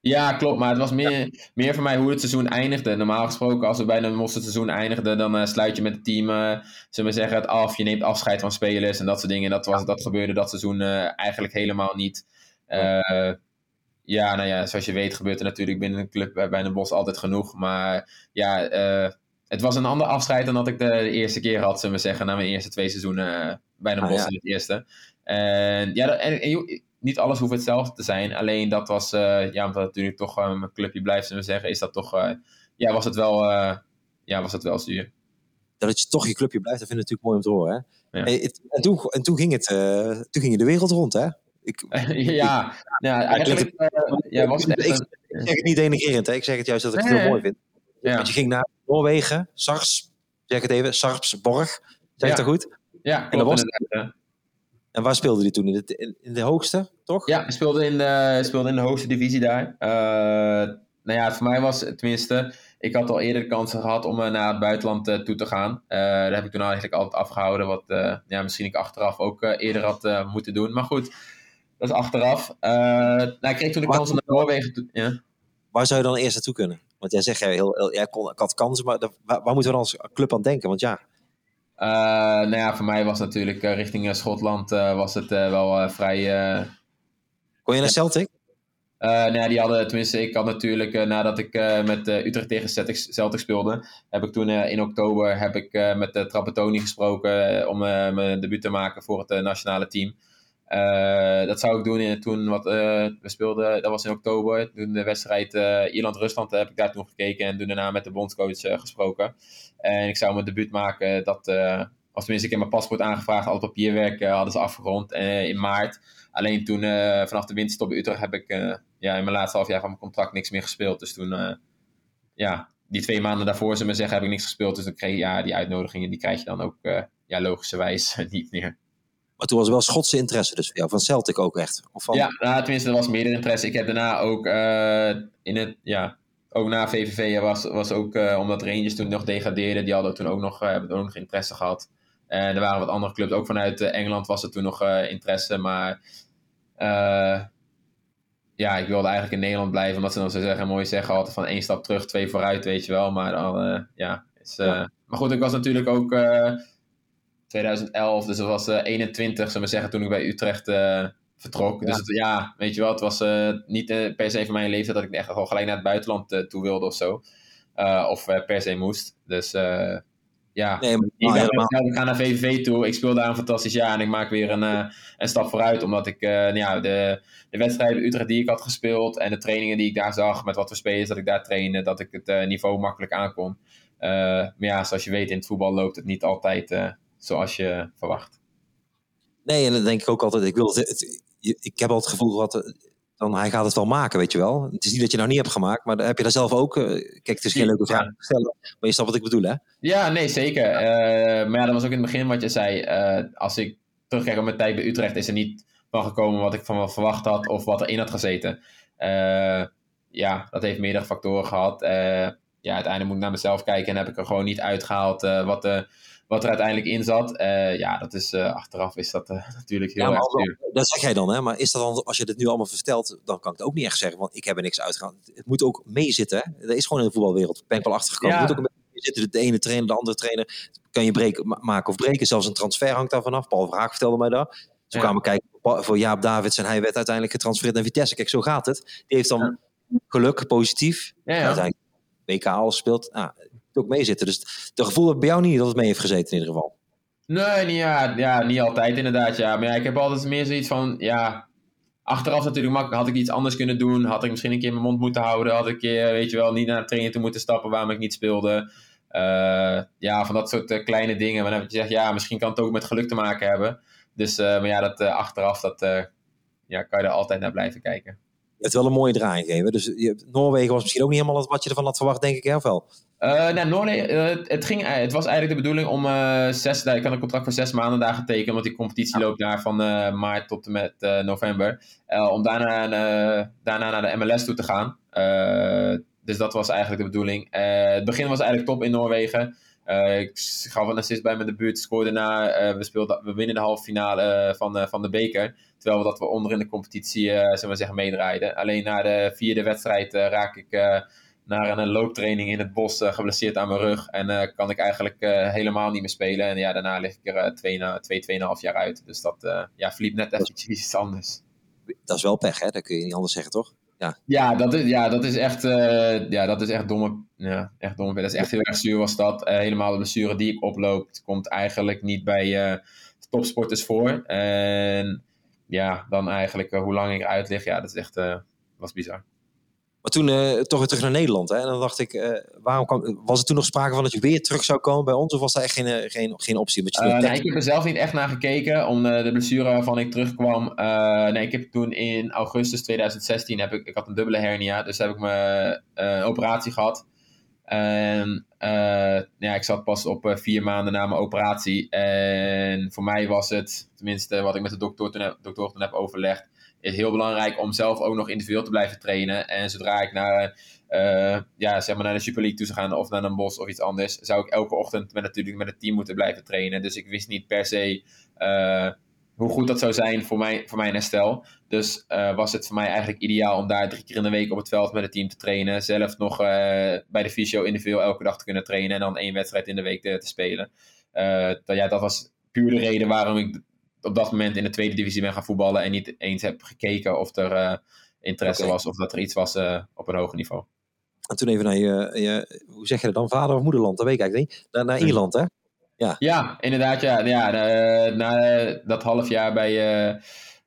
Ja, klopt. Maar het was meer, meer voor mij hoe het seizoen eindigde. Normaal gesproken, als we bij een Mos het seizoen eindigden, dan uh, sluit je met het team, uh, zullen we zeggen, het af. Je neemt afscheid van spelers en dat soort dingen. Dat, was, dat gebeurde dat seizoen uh, eigenlijk helemaal niet. ja, nou ja, zoals je weet gebeurt er natuurlijk binnen een club bij een Bos altijd genoeg. Maar ja, het was een ander afscheid dan dat ik de, de, eerste keer had, zullen we zeggen, na mijn eerste twee seizoenen bij een ah, Bos in het eerste. En ja, en, en, niet alles hoeft hetzelfde te zijn. Alleen dat was, uh, ja, omdat het natuurlijk toch uh, mijn clubje blijft, zullen we zeggen, is dat toch, uh, ja, was het wel, ja, was het wel zuur. Dat je toch je clubje blijft, dat vind ik natuurlijk mooi om te horen. Hè? Ja. het, en, toen, en toen ging het, toen ging je de wereld rond, hè? Ik, ja, ja, eigenlijk, ja, was het echt, ik, zeg het niet denigrerend, hè? Ik zeg het juist dat ik het heel mooi vind. Ja. Want je ging naar Noorwegen, Sars, zeg het even, Sarpsborg, zeg ik dat goed? Ja, en dat was het, en waar speelde hij toen? In de, in de hoogste, toch? Ja, hij speelde in de, speelde in de hoogste divisie daar. Uh, nou ja, voor mij was tenminste, ik had al eerder de kansen gehad om uh, naar het buitenland uh, toe te gaan. daar heb ik toen eigenlijk altijd afgehouden, wat ja, misschien ik achteraf ook eerder had moeten doen. Maar goed, dat is achteraf. nou, ik kreeg toen de kans om naar Noorwegen toe. Ja. Waar zou je dan eerst naartoe kunnen? Want jij zegt, jij, heel, heel, jij kon, ik had kansen, maar waar, waar moeten we dan als club aan denken? Want ja, nou ja, voor mij was natuurlijk richting Schotland was het wel vrij... Kon je naar Celtic? Uh, nou ja, die hadden, tenminste, ik had natuurlijk nadat ik met Utrecht tegen Celtic, speelde, heb ik toen in oktober heb ik, met de Trapattoni gesproken om mijn debuut te maken voor het nationale team. Dat zou ik doen in, toen wat, we speelden, dat was in oktober. Toen de wedstrijd Ierland-Rusland heb ik daar toen gekeken en toen daarna met de bondscoach gesproken. En ik zou mijn debuut maken, dat, of tenminste ik heb mijn paspoort aangevraagd, al het papierwerk hadden ze afgerond in maart. Alleen toen vanaf de winterstop bij Utrecht heb ik ja, in mijn laatste half jaar van mijn contract niks meer gespeeld. Dus toen, ja, die twee maanden daarvoor, ze me zeggen, heb ik niks gespeeld. Dus dan kreeg ja, die uitnodigingen, die krijg je dan ook ja, logischerwijs niet meer. Maar toen was er wel Schotse interesse dus voor jou, van Celtic ook echt? Of van... Ja, nou, tenminste, er was meer interesse. Ik heb daarna ook uh, in het, ja, ook na VVV was, was ook, uh, omdat Rangers toen nog degradeerden, die hadden toen ook nog, uh, hebben ook nog interesse gehad. En er waren wat andere clubs, ook vanuit Engeland was er toen nog interesse, maar ja, ik wilde eigenlijk in Nederland blijven, omdat ze dan zo zeggen, mooi zeggen, altijd van één stap terug, twee vooruit, weet je wel. Maar dan, ja, is, ja. Maar goed, ik was natuurlijk ook 2011, dus dat was uh, 21, zullen we zeggen, toen ik bij Utrecht vertrok. Dus het, ja, weet je wel, het was uh, niet uh, per se voor mijn leeftijd dat ik echt al gelijk naar het buitenland toe wilde of zo. of per se moest. Dus ja, nee, maar, ik, ga naar VVV toe. Ik speel daar een fantastisch jaar en ik maak weer een, een stap vooruit. Omdat ik nou ja, de, de wedstrijden Utrecht die ik had gespeeld en de trainingen die ik daar zag met wat voor spelers dat ik daar trainde, dat ik het niveau makkelijk aankon. maar ja, zoals je weet, in het voetbal loopt het niet altijd zoals je verwacht. Nee, en dan denk ik ook altijd, ik, wil ik heb al het gevoel dat eh, dan, hij gaat het wel maken, weet je wel. Het is niet dat je nou niet hebt gemaakt, maar heb je daar zelf ook... Eh, kijk, het is geen leuke vraag te stellen, maar je snapt wat ik bedoel, hè? Ja, nee, zeker. Uh, maar ja, dat was ook in het begin wat je zei. als ik terugkijk op mijn tijd bij Utrecht, is er niet van gekomen wat ik van me verwacht had of wat erin had gezeten. ja, dat heeft meerdere factoren gehad. ja, uiteindelijk moet ik naar mezelf kijken en heb ik er gewoon niet uitgehaald wat de wat er uiteindelijk in zat. Uh, ja, dat is, uh, achteraf is dat uh, natuurlijk heel ja, erg duur. Dat zeg jij dan, hè? Maar is dat dan, als je dit nu allemaal vertelt, dan kan ik het ook niet echt zeggen, want ik heb er niks uitgehaald. Het moet ook meezitten? Dat is gewoon in de voetbalwereld. Ben ik wel achtergekomen. Ja. Het moet ook een beetje zitten. De ene trainer, de andere trainer. Kan je breken, maken of breken. Zelfs een transfer hangt daar vanaf. Paul Vraag vertelde mij dat. Zo ja. kwamen kijken voor Jaap Davids en hij werd uiteindelijk getransfereerd naar Vitesse. Kijk, zo gaat het. Die heeft dan geluk, positief. Ja, ja. Uiteindelijk WK al speelt. Nou, ook meezitten. Dus de gevoel heb bij jou niet dat het mee heeft gezeten in ieder geval. Nee, niet, ja, ja, niet altijd inderdaad. Ja. Maar ja, ik heb altijd meer zoiets van, ja, achteraf natuurlijk makkelijk. Had ik iets anders kunnen doen? Had ik misschien een keer mijn mond moeten houden? Had ik een keer, weet je wel, niet naar de training toe moeten stappen waarom ik niet speelde? Uh, ja, van dat soort uh, kleine dingen. Maar dan heb je gezegd, ja, misschien kan het ook met geluk te maken hebben. Dus, uh, maar ja, dat achteraf, dat ja, kan je er altijd naar blijven kijken. Je hebt wel een mooie draai gegeven. Dus je, Noorwegen was misschien ook niet helemaal wat je ervan had verwacht, denk ik, hè, of wel? Uh, nou, Noorwegen, uh, het, ging, uh, het was eigenlijk de bedoeling om zes, ik had een contract voor zes maanden daar getekend, want die competitie loopt daar van maart tot en met november. om daarna, daarna naar de MLS toe te gaan. dus dat was eigenlijk de bedoeling. het begin was eigenlijk top in Noorwegen. ik gaf een assist bij mijn debuut, scoorde na, we, speelden, we winnen de halve finale van, van de beker. Terwijl we dat we onder in de competitie, zullen we zeggen, meedraaiden. Alleen na de vierde wedstrijd raak ik naar een looptraining in het bos uh, geblesseerd aan mijn rug. En uh, kan ik eigenlijk uh, helemaal niet meer spelen. En ja, daarna lig ik er twee, na, twee, tweeënhalf jaar uit. Dus dat ja, verliep net eventjes iets anders. Dat is wel pech, hè? Dat kun je niet anders zeggen, toch? Ja, ja, dat, is, ja dat is echt, ja, dat is echt domme. Ja, echt domme. Dat is echt heel erg zuur was dat. helemaal de blessure die ik oploop, komt eigenlijk niet bij topsporters voor. En ja, dan eigenlijk hoe lang ik eruit lig, ja, dat is echt was bizar. Maar toen uh, toch weer terug naar Nederland. Hè? En dan dacht ik, uh, waarom kwam, was er toen nog sprake van dat je weer terug zou komen bij ons? Of was dat echt geen, eh, geen, geen optie? Je uh, nee, ik heb er zelf niet echt naar gekeken. Om de blessure waarvan ik terugkwam. nee, ik heb toen in augustus 2016, heb ik, ik had een dubbele hernia. Dus heb ik mijn operatie gehad. En ja, ik zat pas op vier maanden na mijn operatie. En voor mij was het, tenminste wat ik met de dokter toen heb, dokter overlegd is heel belangrijk om zelf ook nog individueel te blijven trainen. En zodra ik naar, uh, ja, zeg maar naar de Super League toe zou gaan of naar een bos of iets anders, zou ik elke ochtend met, natuurlijk met het team moeten blijven trainen. Dus ik wist niet per se hoe goed dat zou zijn voor, mij, voor mijn herstel. Dus uh, was het voor mij eigenlijk ideaal om daar drie keer in de week op het veld met het team te trainen. Zelf nog bij de fysio individueel elke dag te kunnen trainen en dan één wedstrijd in de week te, te spelen. dat, ja, dat was puur de reden waarom ik op dat moment in de tweede divisie ben gaan voetballen en niet eens heb gekeken of er interesse was of dat er iets was op een hoger niveau. En toen even naar je, je, hoe zeg je dat dan, vader of moederland, dat weet ik eigenlijk niet. Naar, naar hm. Ierland, hè? Ja, ja inderdaad. Ja, ja na dat half jaar bij,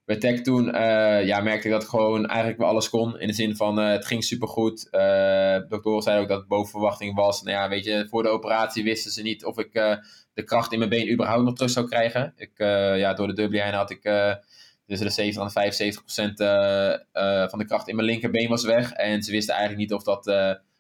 bij Tech toen uh, ja, merkte ik dat ik gewoon eigenlijk wel alles kon. In de zin van uh, het ging supergoed. Uh, doktoren zeiden ook dat het boven verwachting was. Nou ja, weet je, voor de operatie wisten ze niet of ik de kracht in mijn been überhaupt nog terug zou krijgen. Ik, ja, door de dubbele had ik tussen de 70 en 75 procent van de kracht in mijn linkerbeen was weg. En ze wisten eigenlijk niet of dat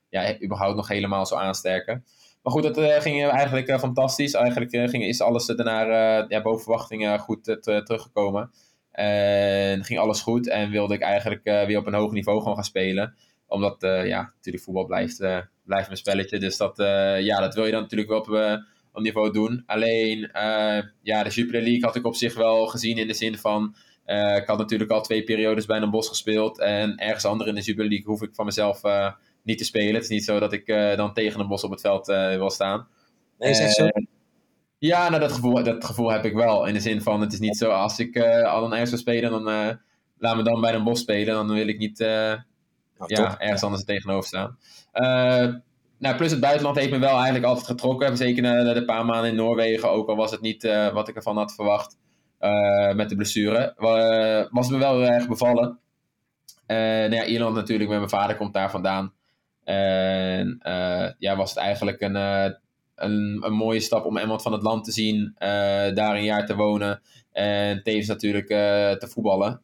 ja, überhaupt nog helemaal zou aansterken. Maar goed, dat ging eigenlijk fantastisch. Eigenlijk ging, is alles daarna ja, boven verwachting goed teruggekomen. En ging alles goed en wilde ik eigenlijk uh, weer op een hoger niveau gewoon gaan spelen. Omdat, uh, ja, natuurlijk voetbal blijft, uh, blijft mijn spelletje. Dus dat, ja, dat wil je dan natuurlijk wel op, op niveau doen. Alleen, ja, de Jupiler League had ik op zich wel gezien in de zin van... ik had natuurlijk al twee periodes bij een bos gespeeld. En ergens anders in de Jupiler League hoef ik van mezelf niet te spelen. Het is niet zo dat ik dan tegen een bos op het veld wil staan. Nee, is echt zo? Ja, nou, dat, gevoel, dat gevoel heb ik wel. In de zin van, het is niet zo, als ik uh, al een ergens wil spelen, dan uh, laat me dan bij een bos spelen. Dan wil ik niet uh, ja, ergens anders tegenover staan. nou, plus het buitenland heeft me wel eigenlijk altijd getrokken. Zeker na de paar maanden in Noorwegen, ook al was het niet wat ik ervan had verwacht met de blessure. was me wel heel erg bevallen. nou ja, Ierland natuurlijk, met mijn vader komt daar vandaan. En ja, was het eigenlijk een een, een mooie stap om iemand van het land te zien, uh, daar een jaar te wonen. En tevens natuurlijk te voetballen.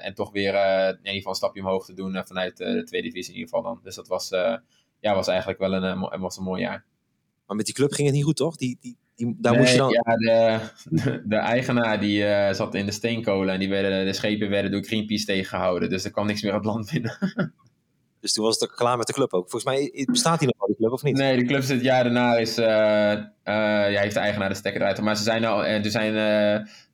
En toch weer in ieder geval een stapje omhoog te doen vanuit de tweede divisie in ieder geval dan. Dus dat was, ja, was eigenlijk wel een, was een mooi jaar. Maar met die club ging het niet goed, toch? Die, die, die daar moest je dan... Ja, de, de, eigenaar die zat in de steenkolen en die werden, de schepen werden door Greenpeace tegengehouden. Dus er kwam niks meer op het land binnen. Dus toen was het ook klaar met de club ook. Volgens mij bestaat hij nog wel, die club, of niet? Nee, de club is het jaar daarna is, uh, uh, ja, heeft de eigenaar de stekker eruit. Maar ze zijn, al, en uh, zijn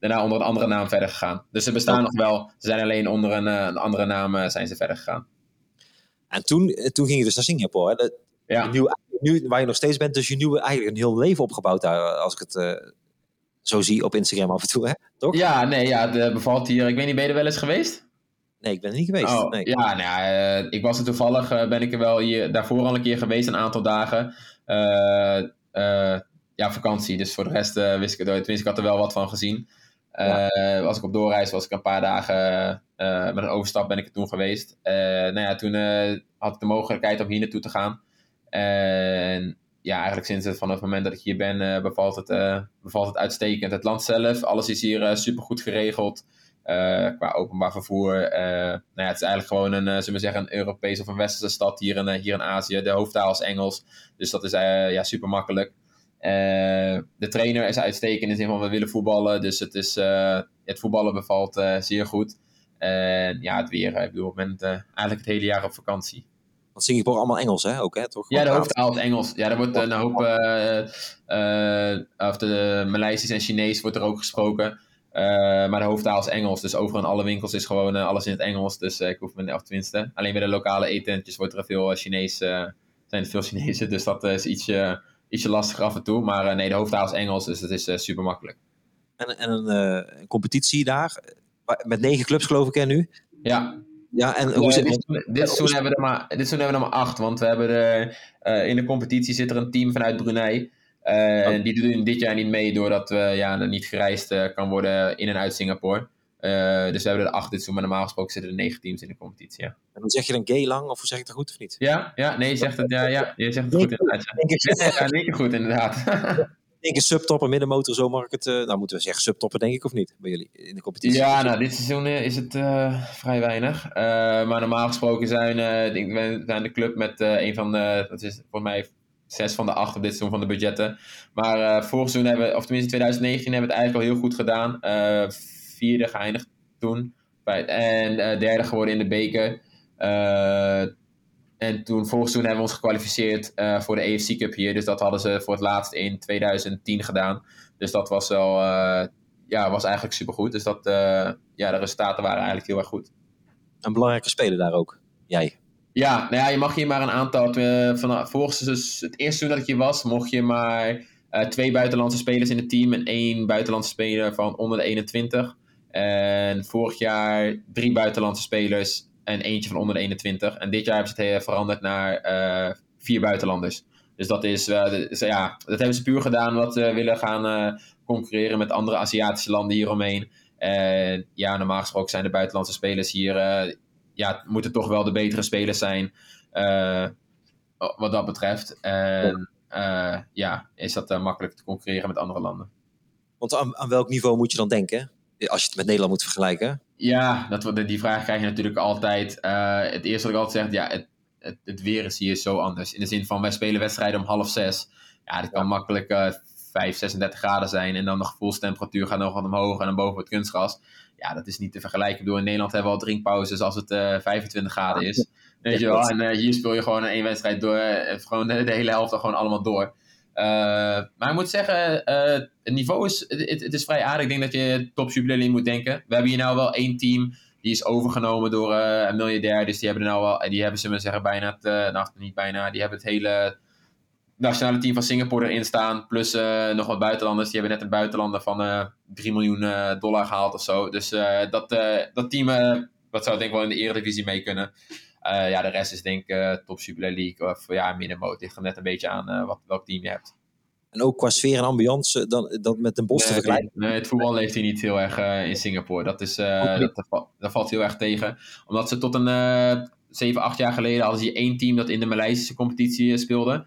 daarna onder een andere naam verder gegaan. Dus ze bestaan nog wel. Ze zijn alleen onder een, een andere naam zijn ze verder gegaan. En toen, toen ging je dus naar Singapore. Hè? ja. Nu, nu, waar je nog steeds bent, dus je nu eigenlijk een heel leven opgebouwd daar, als ik het zo zie op Instagram af en toe, hè? toch? Ja, nee, ja, de bevalt hier. Ik weet niet, ben je er wel eens geweest? Nee, ik ben er niet geweest. Oh, nee. Ja, nou, uh, ik was er toevallig, uh, ben ik er wel hier, daarvoor al een keer geweest, een aantal dagen. Uh, ja, vakantie. Dus voor de rest wist ik het Tenminste, ik had er wel wat van gezien. Ja. Was ik op doorreis, was ik een paar dagen met een overstap ben ik er toen geweest. nou ja, toen had ik de mogelijkheid om hier naartoe te gaan. En ja, eigenlijk sinds het, vanaf het moment dat ik hier ben, bevalt, het, bevalt het uitstekend. Het land zelf, alles is hier super goed geregeld. Uh, qua openbaar vervoer. Uh, nou ja, het is eigenlijk gewoon een, uh, zullen we zeggen, een Europese of een westerse stad hier in, hier in Azië. De hoofdtaal is Engels, dus dat is ja, super makkelijk. de trainer is uitstekend in de zin van we willen voetballen, dus het, is, het voetballen bevalt zeer goed. En ja, het weer, ik bedoel, ik ben eigenlijk het hele jaar op vakantie. Want Singapore allemaal Engels, hè? Ook, hè? Toch? Ja, de hoofdtaal is Engels. Ja, er wordt een hoop, of de Maleisisch en Chinees wordt er ook gesproken. Uh, maar de hoofdtaal is Engels, dus overal in alle winkels is gewoon uh, alles in het Engels. Dus uh, ik hoef me, of tenminste, alleen bij de lokale eetentjes wordt er veel Chinees, zijn er veel Chinezen. Dus dat is ietsje, ietsje lastiger af en toe. Maar nee, de hoofdtaal is Engels, dus dat is super makkelijk. En, en een competitie daar, met negen clubs geloof ik hè nu? Ja. Ja, en hoe zit dit, dit, seizoen hebben we er maar, dit seizoen hebben we er maar acht, want we hebben de, in de competitie zit er een team vanuit Brunei. Uh, oh. Die doen dit jaar niet mee doordat we, ja, niet gereisd uh, kan worden in en uit Singapore. Uh, dus we hebben er acht dit seizoen, maar normaal gesproken zitten er negen teams in de competitie. Ja. En dan zeg je dan gay lang, of zeg ik dat goed of niet? Ja, ja nee, je zegt het, ja, ja, je zegt het goed inderdaad. Ja, keer goed inderdaad. Denk een subtopper, middenmotor, zo mag ik het. nou, moeten we zeggen subtopper, denk ik, of niet? Bij jullie in de competitie? Ja, nou, dit seizoen is het vrij weinig. maar normaal gesproken zijn, denk, we zijn de club met een van de, dat is voor mij zes van de acht op dit seizoen van de budgetten. Maar uh, vorig seizoen hebben we, of tenminste 2019, hebben we het eigenlijk al heel goed gedaan. Uh, vierde geëindigd toen. En uh, derde geworden in de beker. en toen, vorig seizoen hebben we ons gekwalificeerd voor de AFC Cup hier. Dus dat hadden ze voor het laatst in 2010 gedaan. Dus dat was wel, ja, was eigenlijk supergoed. Dus dat, ja, de resultaten waren eigenlijk heel erg goed. Een belangrijke speler daar ook, jij. Ja, nou ja, je mag hier maar een aantal. Dus het eerste seizoen dat ik hier was, mocht je maar twee buitenlandse spelers in het team en één buitenlandse speler van onder de 21. En vorig jaar drie buitenlandse spelers en eentje van onder de 21. En dit jaar hebben ze het veranderd naar vier buitenlanders. Dus dat is, ja, dat hebben ze puur gedaan wat ze willen gaan concurreren met andere Aziatische landen hieromheen. En ja, normaal gesproken zijn de buitenlandse spelers hier, ja, moeten toch wel de betere spelers zijn. wat dat betreft. En uh, ja, is dat uh, makkelijk te concurreren met andere landen. Want aan, aan, welk niveau moet je dan denken? Als je het met Nederland moet vergelijken? Ja, dat, die vraag krijg je natuurlijk altijd. Het eerste wat ik altijd zeg, ja, het, het, het, weer is hier zo anders. In de zin van, wij spelen wedstrijden om half zes. Ja, dat kan makkelijk 5, 36 graden zijn. En dan de gevoelstemperatuur gaat nog wat omhoog en dan boven het kunstgras. Ja, dat is niet te vergelijken. Ik bedoel, in Nederland hebben we al drinkpauzes als het 25 graden is. Weet je wel, en uh, hier speel je gewoon één wedstrijd door, uh, gewoon de, de, hele helft gewoon allemaal door. Uh, maar ik moet zeggen, het niveau is, het, het, is vrij aardig. Ik denk dat je top Super League moet denken. We hebben hier nou wel één team, die is overgenomen door een miljardair. Dus die hebben er nou wel, die hebben ze maar zeggen bijna het, nou niet bijna, die hebben het hele nationale team van Singapore erin staan. Plus nog wat buitenlanders. Die hebben net een buitenlander van 3 miljoen dollar gehaald of zo. Dus dat, dat team, dat zou denk ik wel in de Eredivisie mee kunnen. Uh, ja, de rest is denk ik uh, top Super League of ja, middenmoot. Ligt er net een beetje aan uh, wat, welk team je hebt. En ook qua sfeer en ambiance, dan, dat met een bos te vergelijken? Nee, het voetbal leeft hier niet heel erg in Singapore. Dat, is, dat, dat, dat, valt heel erg tegen. Omdat ze tot een 7, 8 jaar geleden hadden ze één team dat in de Maleisische competitie speelde.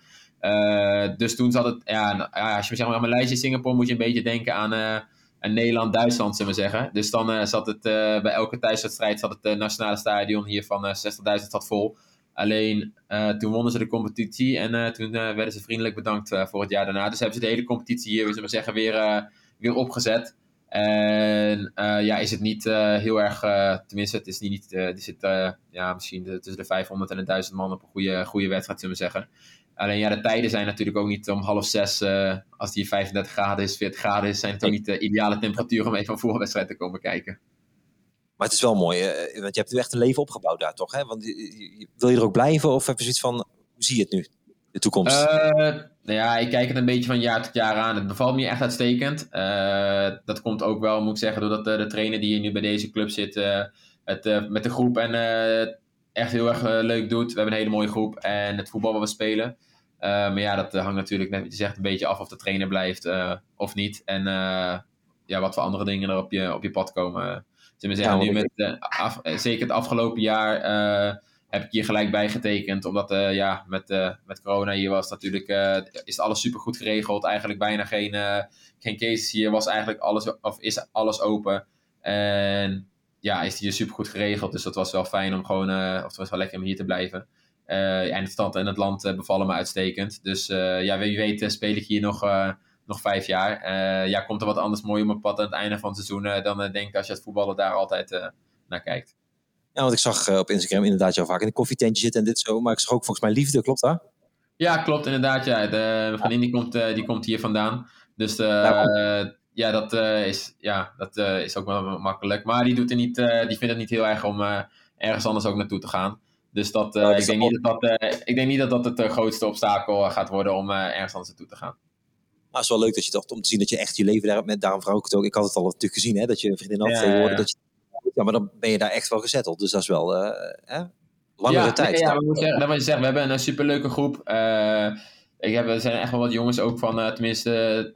Dus toen zat het, ja, als je zeg maar Maleisië, Singapore moet je een beetje denken aan en Nederland-Duitsland, zullen we zeggen. Dus dan uh, zat het bij elke thuiswedstrijd zat het nationale stadion hier van 60.000 zat vol. Alleen toen wonnen ze de competitie en toen werden ze vriendelijk bedankt voor het jaar daarna. Dus hebben ze de hele competitie hier, zullen we zeggen, weer, weer opgezet. En ja, is het niet heel erg, tenminste, het is niet, niet er zit ja, misschien tussen de 500 en de 1000 man op een goede, goede wedstrijd, zullen we zeggen. Alleen ja, de tijden zijn natuurlijk ook niet om half zes, uh, als die 35 graden is, 40 graden is, zijn het ook niet de ideale temperatuur om even een voetbalwedstrijd te komen kijken. Maar het is wel mooi, want je hebt echt een leven opgebouwd daar toch? Hè? Want wil je er ook blijven of heb je zoiets van, hoe zie je het nu, de toekomst? Uh, nou ja, ik kijk het een beetje van jaar tot jaar aan. Het bevalt me echt uitstekend. Dat komt ook wel, moet ik zeggen, doordat de, de trainer die hier nu bij deze club zit, het met de groep en echt heel erg leuk doet. We hebben een hele mooie groep en het voetbal wat we spelen. Uh, maar ja, dat hangt natuurlijk net je zegt een beetje af of de trainer blijft of niet. En ja, wat voor andere dingen er op je, op je pad komen. Zeggen, ja, nu met, af, zeker het afgelopen jaar heb ik hier gelijk bij getekend. Omdat ja, met, met corona hier was natuurlijk, is alles super goed geregeld. Eigenlijk bijna geen, geen cases hier. Was eigenlijk alles, of is alles open. En ja, is hier super goed geregeld. Dus dat was wel fijn om gewoon, of het was wel lekker om hier te blijven. Uh, en het stand en het land uh, bevallen me uitstekend. Dus ja, wie weet speel ik hier nog, nog vijf jaar. ja, komt er wat anders mooi op mijn pad aan het einde van het seizoen dan denk ik als je het voetballen daar altijd naar kijkt. Ja, want ik zag op Instagram inderdaad jou vaak in een koffietentje zitten en dit zo. Maar ik zag ook volgens mij liefde, klopt dat? Ja, klopt inderdaad. Ja. De vriendin die komt, die komt hier vandaan. Dus ja, dat, is, ja, dat is ook wel makkelijk. Maar die, doet er niet, die vindt het niet heel erg om ergens anders ook naartoe te gaan. Dus dat, ik, denk niet dat dat, ik denk niet dat dat het grootste obstakel gaat worden om ergens anders naartoe te gaan. Maar het is wel leuk dat je dacht om te zien dat je echt je leven daar met daarom vrouw ook. Ik had het al natuurlijk gezien, hè, dat je een vriendin had ja, ja. dat je, ja, maar dan ben je daar echt wel gezetteld. Dus dat is wel hè, langere ja, tijd. Ja, we, zeggen, dat je zeggen, we hebben een superleuke groep. ik heb, er zijn echt wel wat jongens ook van, tenminste,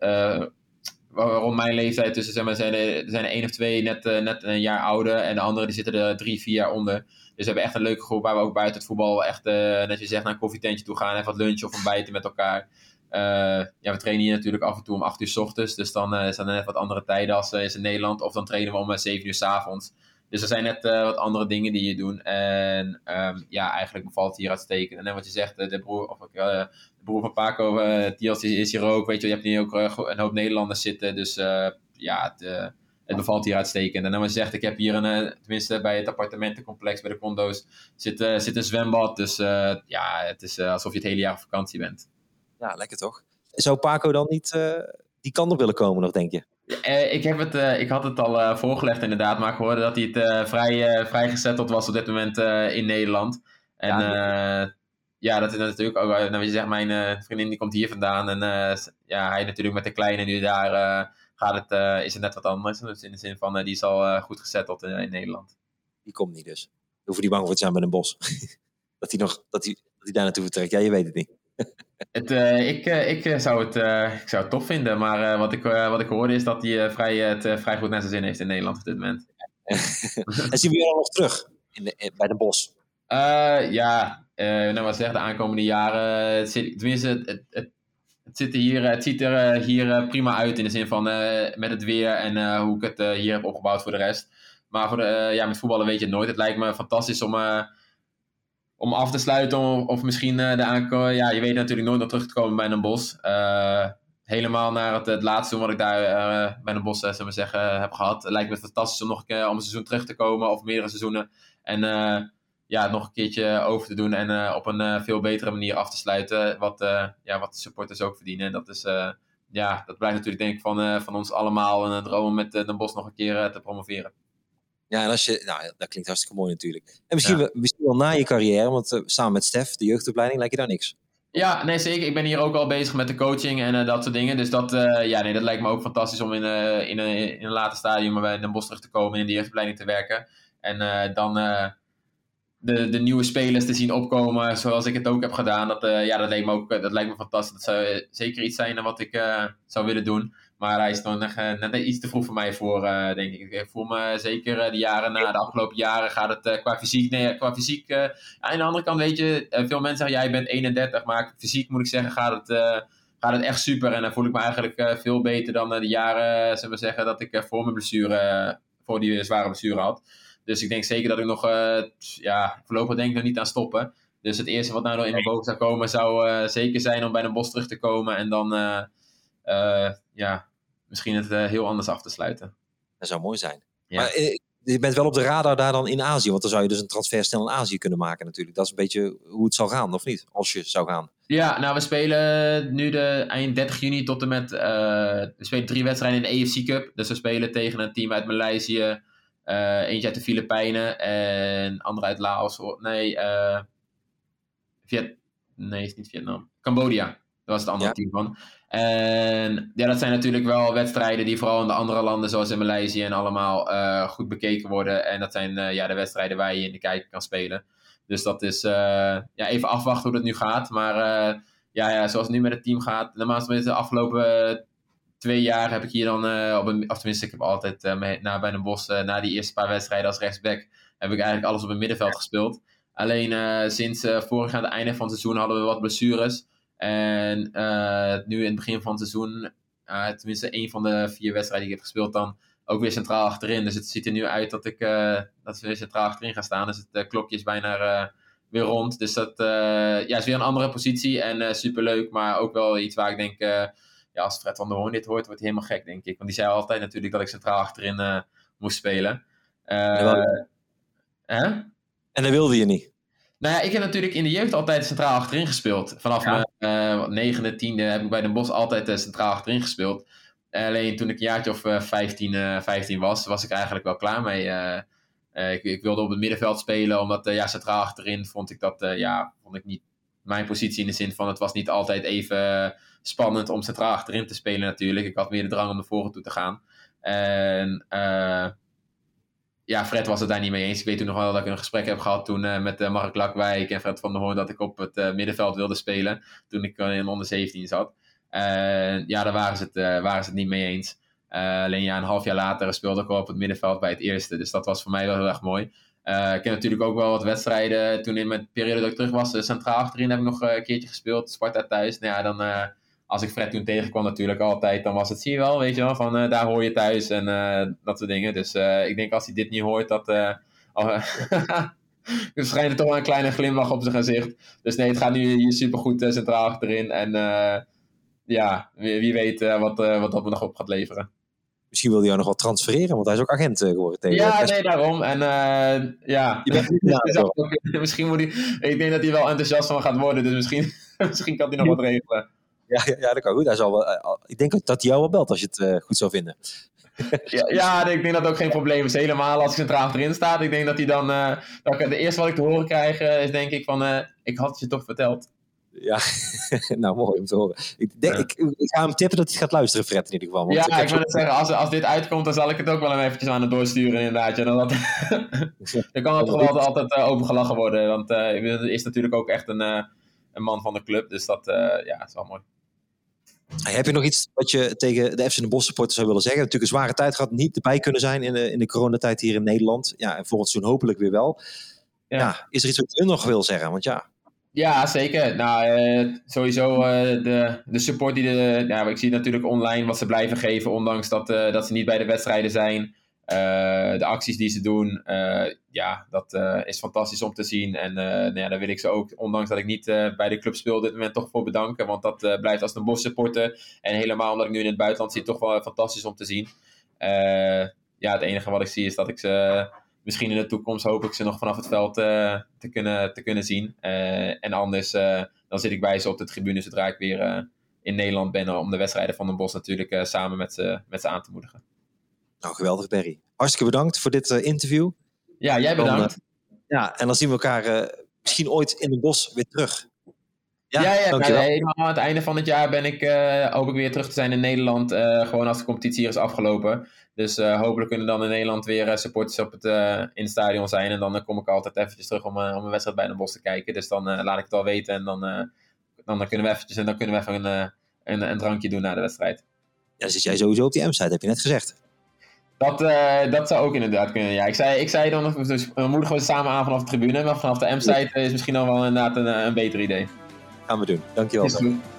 rond mijn leeftijd. Dus zeg maar, zijn er, zijn er één of twee net, net een jaar ouder. En de anderen die zitten er drie, vier jaar onder. Dus we hebben echt een leuke groep waar we ook buiten het voetbal echt, uh, net je zegt, naar een koffietentje toe gaan. en wat lunchen of ontbijten met elkaar. Uh, ja, we trainen hier natuurlijk af en toe om 8 uur s ochtends. Dus dan uh, zijn er net wat andere tijden als is in Nederland. Of dan trainen we om 7 uur s avonds. Dus er zijn net wat andere dingen die je doet. En um, ja, eigenlijk bevalt het hier uitstekend. En wat je zegt, de broer, of, broer van Paco, uh, Tias is hier ook. Weet je, je hebt hier ook een hoop Nederlanders zitten. Dus ja, het, het bevalt hier uitstekend. En dan je zegt, ik heb hier een, eh, tenminste bij het appartementencomplex, bij de condo's, zit, uh, zit een zwembad. Dus uh, ja, het is alsof je het hele jaar op vakantie bent. Ja, lekker toch? Zou Paco dan niet die kant op willen komen nog, denk je? ik, heb het, ik had het al voorgelegd inderdaad, maar ik hoorde dat hij het vrij, vrij gezetteld was op dit moment in Nederland. En ja, ja, dat is natuurlijk ook, nou, je zegt, mijn vriendin die komt hier vandaan. En ja, hij natuurlijk met de kleine nu daar gaat het, is het net wat anders. Dus in de zin van, die is al goed gezetteld in, in, Nederland. Die komt niet dus. Hoef je niet bang voor te zijn met een bos. dat hij nog, dat hij, dat hij daar naartoe vertrekt. Ja, je weet het niet. Het, ik, ik, zou het, ik zou het tof vinden, maar wat, ik, wat ik hoorde is dat hij vrij, het vrij goed naar zijn zin heeft in Nederland op dit moment. en zien we je dan nog terug in de, bij de Bos? Ja, nou wat zeg, de aankomende jaren, het zit, tenminste, het, het, het, zit hier, het ziet er hier prima uit in de zin van met het weer en hoe ik het hier heb opgebouwd voor de rest. Maar voor de, ja, met voetballen weet je het nooit. Het lijkt me fantastisch om om af te sluiten of, misschien uh, de aankomen. Ja, je weet natuurlijk nooit nog terug te komen bij een bos. Uh, helemaal naar het, het laatste wat ik daar uh, bij een bos zullen zeggen, heb gehad. Het lijkt me fantastisch om nog een keer om een seizoen terug te komen of meerdere seizoenen. En ja, nog een keertje over te doen en op een veel betere manier af te sluiten. Wat, ja, wat de supporters ook verdienen. En dat is ja, dat blijft natuurlijk denk ik van, van ons allemaal een droom om met Den Bos nog een keer te promoveren. Ja, en als je, nou, dat klinkt hartstikke mooi natuurlijk. En misschien, ja. misschien wel na je carrière, want samen met Stef, de jeugdopleiding, lijkt je daar niks? Ja, nee zeker. Ik ben hier ook al bezig met de coaching en dat soort dingen. Dus dat, ja, nee, dat lijkt me ook fantastisch om in, in, in een later stadium bij Den Bosch terug te komen en in de jeugdopleiding te werken. En dan de, de nieuwe spelers te zien opkomen zoals ik het ook heb gedaan. Dat, ja, dat, lijkt me ook, dat lijkt me fantastisch. Dat zou zeker iets zijn wat ik zou willen doen. Maar hij is nog net iets te vroeg voor mij voor, uh, denk ik. Ik voel me zeker uh, de jaren na, de afgelopen jaren gaat het uh, qua fysiek. Nee, qua fysiek. aan de andere kant weet je, veel mensen zeggen jij bent 31, maar fysiek moet ik zeggen gaat het, gaat het echt super. En dan voel ik me eigenlijk veel beter dan de jaren, zullen we zeggen, dat ik voor mijn blessure, voor die zware blessure had. Dus ik denk zeker dat ik nog, ja, voorlopig denk ik nog niet aan stoppen. Dus het eerste wat nou nog in de boven zou komen, zou zeker zijn om bij een bos terug te komen. En dan, ja, misschien het heel anders af te sluiten. Dat zou mooi zijn. Ja. Maar je bent wel op de radar daar dan in Azië, want dan zou je dus een transfer snel in Azië kunnen maken natuurlijk. Dat is een beetje hoe het zal gaan, of niet? Als je zou gaan. Ja, nou we spelen nu de eind 30 juni tot en met, uh, we spelen drie wedstrijden in de AFC Cup. Dus we spelen tegen een team uit Maleisië, eentje uit de Filipijnen en andere uit Laos. Nee, Viet nee, is niet Vietnam. Cambodja, dat was het andere ja. team van. En ja, dat zijn natuurlijk wel wedstrijden die vooral in de andere landen, zoals in Maleisië en allemaal, uh, goed bekeken worden. En dat zijn uh, ja, de wedstrijden waar je in de kijker kan spelen. Dus dat is uh, ja, even afwachten hoe dat nu gaat. Maar ja, ja, zoals het nu met het team gaat, normaal de afgelopen twee jaar heb ik hier dan, op een, of tenminste, ik heb altijd na bij een bos, na die eerste paar wedstrijden als rechtsback, heb ik eigenlijk alles op het middenveld gespeeld. Alleen sinds vorig aan het einde van het seizoen hadden we wat blessures. En uh, nu in het begin van het seizoen, uh, tenminste één van de vier wedstrijden die ik heb gespeeld, dan ook weer centraal achterin. Dus het ziet er nu uit dat ik uh, dat we weer centraal achterin gaan staan. Dus het klokje is bijna weer rond. Dus dat ja, is weer een andere positie en superleuk. Maar ook wel iets waar ik denk, ja, als Fred van der Hoorn dit hoort, wordt hij helemaal gek, denk ik. Want die zei altijd natuurlijk dat ik centraal achterin moest spelen. En, en dat wilde je niet? Nou ja, ik heb natuurlijk in de jeugd altijd centraal achterin gespeeld. Vanaf mijn uh, negende, tiende heb ik bij Den Bosch altijd uh, centraal achterin gespeeld. alleen toen ik een jaartje of uh, 15, 15 was, was ik eigenlijk wel klaar mee. Eh, ik, ik, wilde op het middenveld spelen, omdat ja, centraal achterin vond ik dat ja, vond ik niet mijn positie in de zin van het was niet altijd even spannend om centraal achterin te spelen natuurlijk. Ik had meer de drang om naar voren toe te gaan. En ja, Fred was het daar niet mee eens. Ik weet toen nog wel dat ik een gesprek heb gehad toen uh, met uh, Mark Lakwijk en Fred van der Hoorn dat ik op het middenveld wilde spelen. Toen ik in onder 17 zat. En ja, daar waren ze het, waren ze het niet mee eens. alleen ja, een half jaar later speelde ik wel op het middenveld bij het eerste. Dus dat was voor mij wel heel erg mooi. Ik heb natuurlijk ook wel wat wedstrijden. Toen in mijn periode dat ik terug was, centraal achterin heb ik nog een keertje gespeeld. Sparta thuis. Nou ja, dan als ik Fred toen tegenkwam natuurlijk altijd, dan was het, zie wel, weet je wel, van daar hoor je thuis en dat soort dingen. Dus ik denk als hij dit niet hoort, dat... Er schijnt toch wel een kleine glimlach op zijn gezicht. Dus nee, het gaat nu hier supergoed centraal achterin. En ja, wie, wie weet wat, wat dat me nog op gaat leveren. Misschien wil hij jou nog wat transfereren, want hij is ook agent geworden. Tegen ja, nee, daarom. En ja, misschien moet hij... Ik denk dat hij wel enthousiast van gaat worden, dus misschien, misschien kan hij nog wat regelen. Ja, ja, dat kan goed. Hij zal wel, eh, ik denk dat hij jou wel belt als je het uh, goed zou vinden. ja, ja, ik denk dat het ook geen probleem is. Helemaal als ik centraal achterin staat. Ik denk dat hij dan. Uh, dat ik, de eerste wat ik te horen krijg is denk ik van. Uh, ik had het je toch verteld. Ja, nou mooi om te horen. Ik, denk, ik, ik, ga hem tippen dat hij gaat luisteren, Fred, in ieder geval. Want ja, ik, ik wil het zeggen, als, als dit uitkomt, dan zal ik het ook wel eventjes aan het doorsturen, inderdaad. Ja, dan, dat, dan kan het toch altijd, altijd uh, overgelachen worden. Want uh, is natuurlijk ook echt een, uh, een man van de club, dus dat ja, is wel mooi. Heb je nog iets wat je tegen de FC de Bosch supporters zou willen zeggen? Natuurlijk een zware tijd gehad, niet erbij kunnen zijn in de, in de coronatijd hier in Nederland. Ja, en volgend seizoen hopelijk weer wel. Ja. ja. is er iets wat je nog wil zeggen? Want ja, ja, zeker. Nou, uh, sowieso uh, de, de support die de. Ja, ik zie natuurlijk online wat ze blijven geven, ondanks dat, uh, dat ze niet bij de wedstrijden zijn. de acties die ze doen, ja, dat is fantastisch om te zien. En nou ja, daar wil ik ze ook, ondanks dat ik niet bij de club speel, dit moment toch voor bedanken. Want dat blijft als een bos supporter. En helemaal omdat ik nu in het buitenland zit, toch wel fantastisch om te zien. ja, het enige wat ik zie is dat ik ze misschien in de toekomst hoop ik ze nog vanaf het veld uh, te, kunnen, te kunnen zien. Uh, en anders uh, dan zit ik bij ze op de tribune zodra ik weer in Nederland ben om de wedstrijden van Den Bos natuurlijk samen met ze, met ze aan te moedigen. Nou, geweldig Barry. Hartstikke bedankt voor dit interview. Ja, jij bedankt. Dan, ja, en dan zien we elkaar misschien ooit in Den Bos weer terug. Ja, ja, ja nou, aan het einde van het jaar ben ik, hoop ik weer terug te zijn in Nederland. gewoon als de competitie hier is afgelopen. Dus uh, hopelijk kunnen dan in Nederland weer uh, supporters op het, uh, in het stadion zijn. En dan kom ik altijd eventjes terug om, om een wedstrijd bij de Bos te kijken. Dus dan laat ik het al weten. En dan, dan, dan, kunnen we eventjes, en dan kunnen we even een, een, een, drankje doen na de wedstrijd. Ja, zit jij sowieso op die M-site, heb je net gezegd. Dat, dat zou ook inderdaad kunnen, ja. Ik zei, ik zei dan, dus we moedigen we samen aan vanaf de tribune. Maar vanaf de M-site is misschien dan wel inderdaad een, een beter idee. Gaan we doen. Dankjewel. Is goed.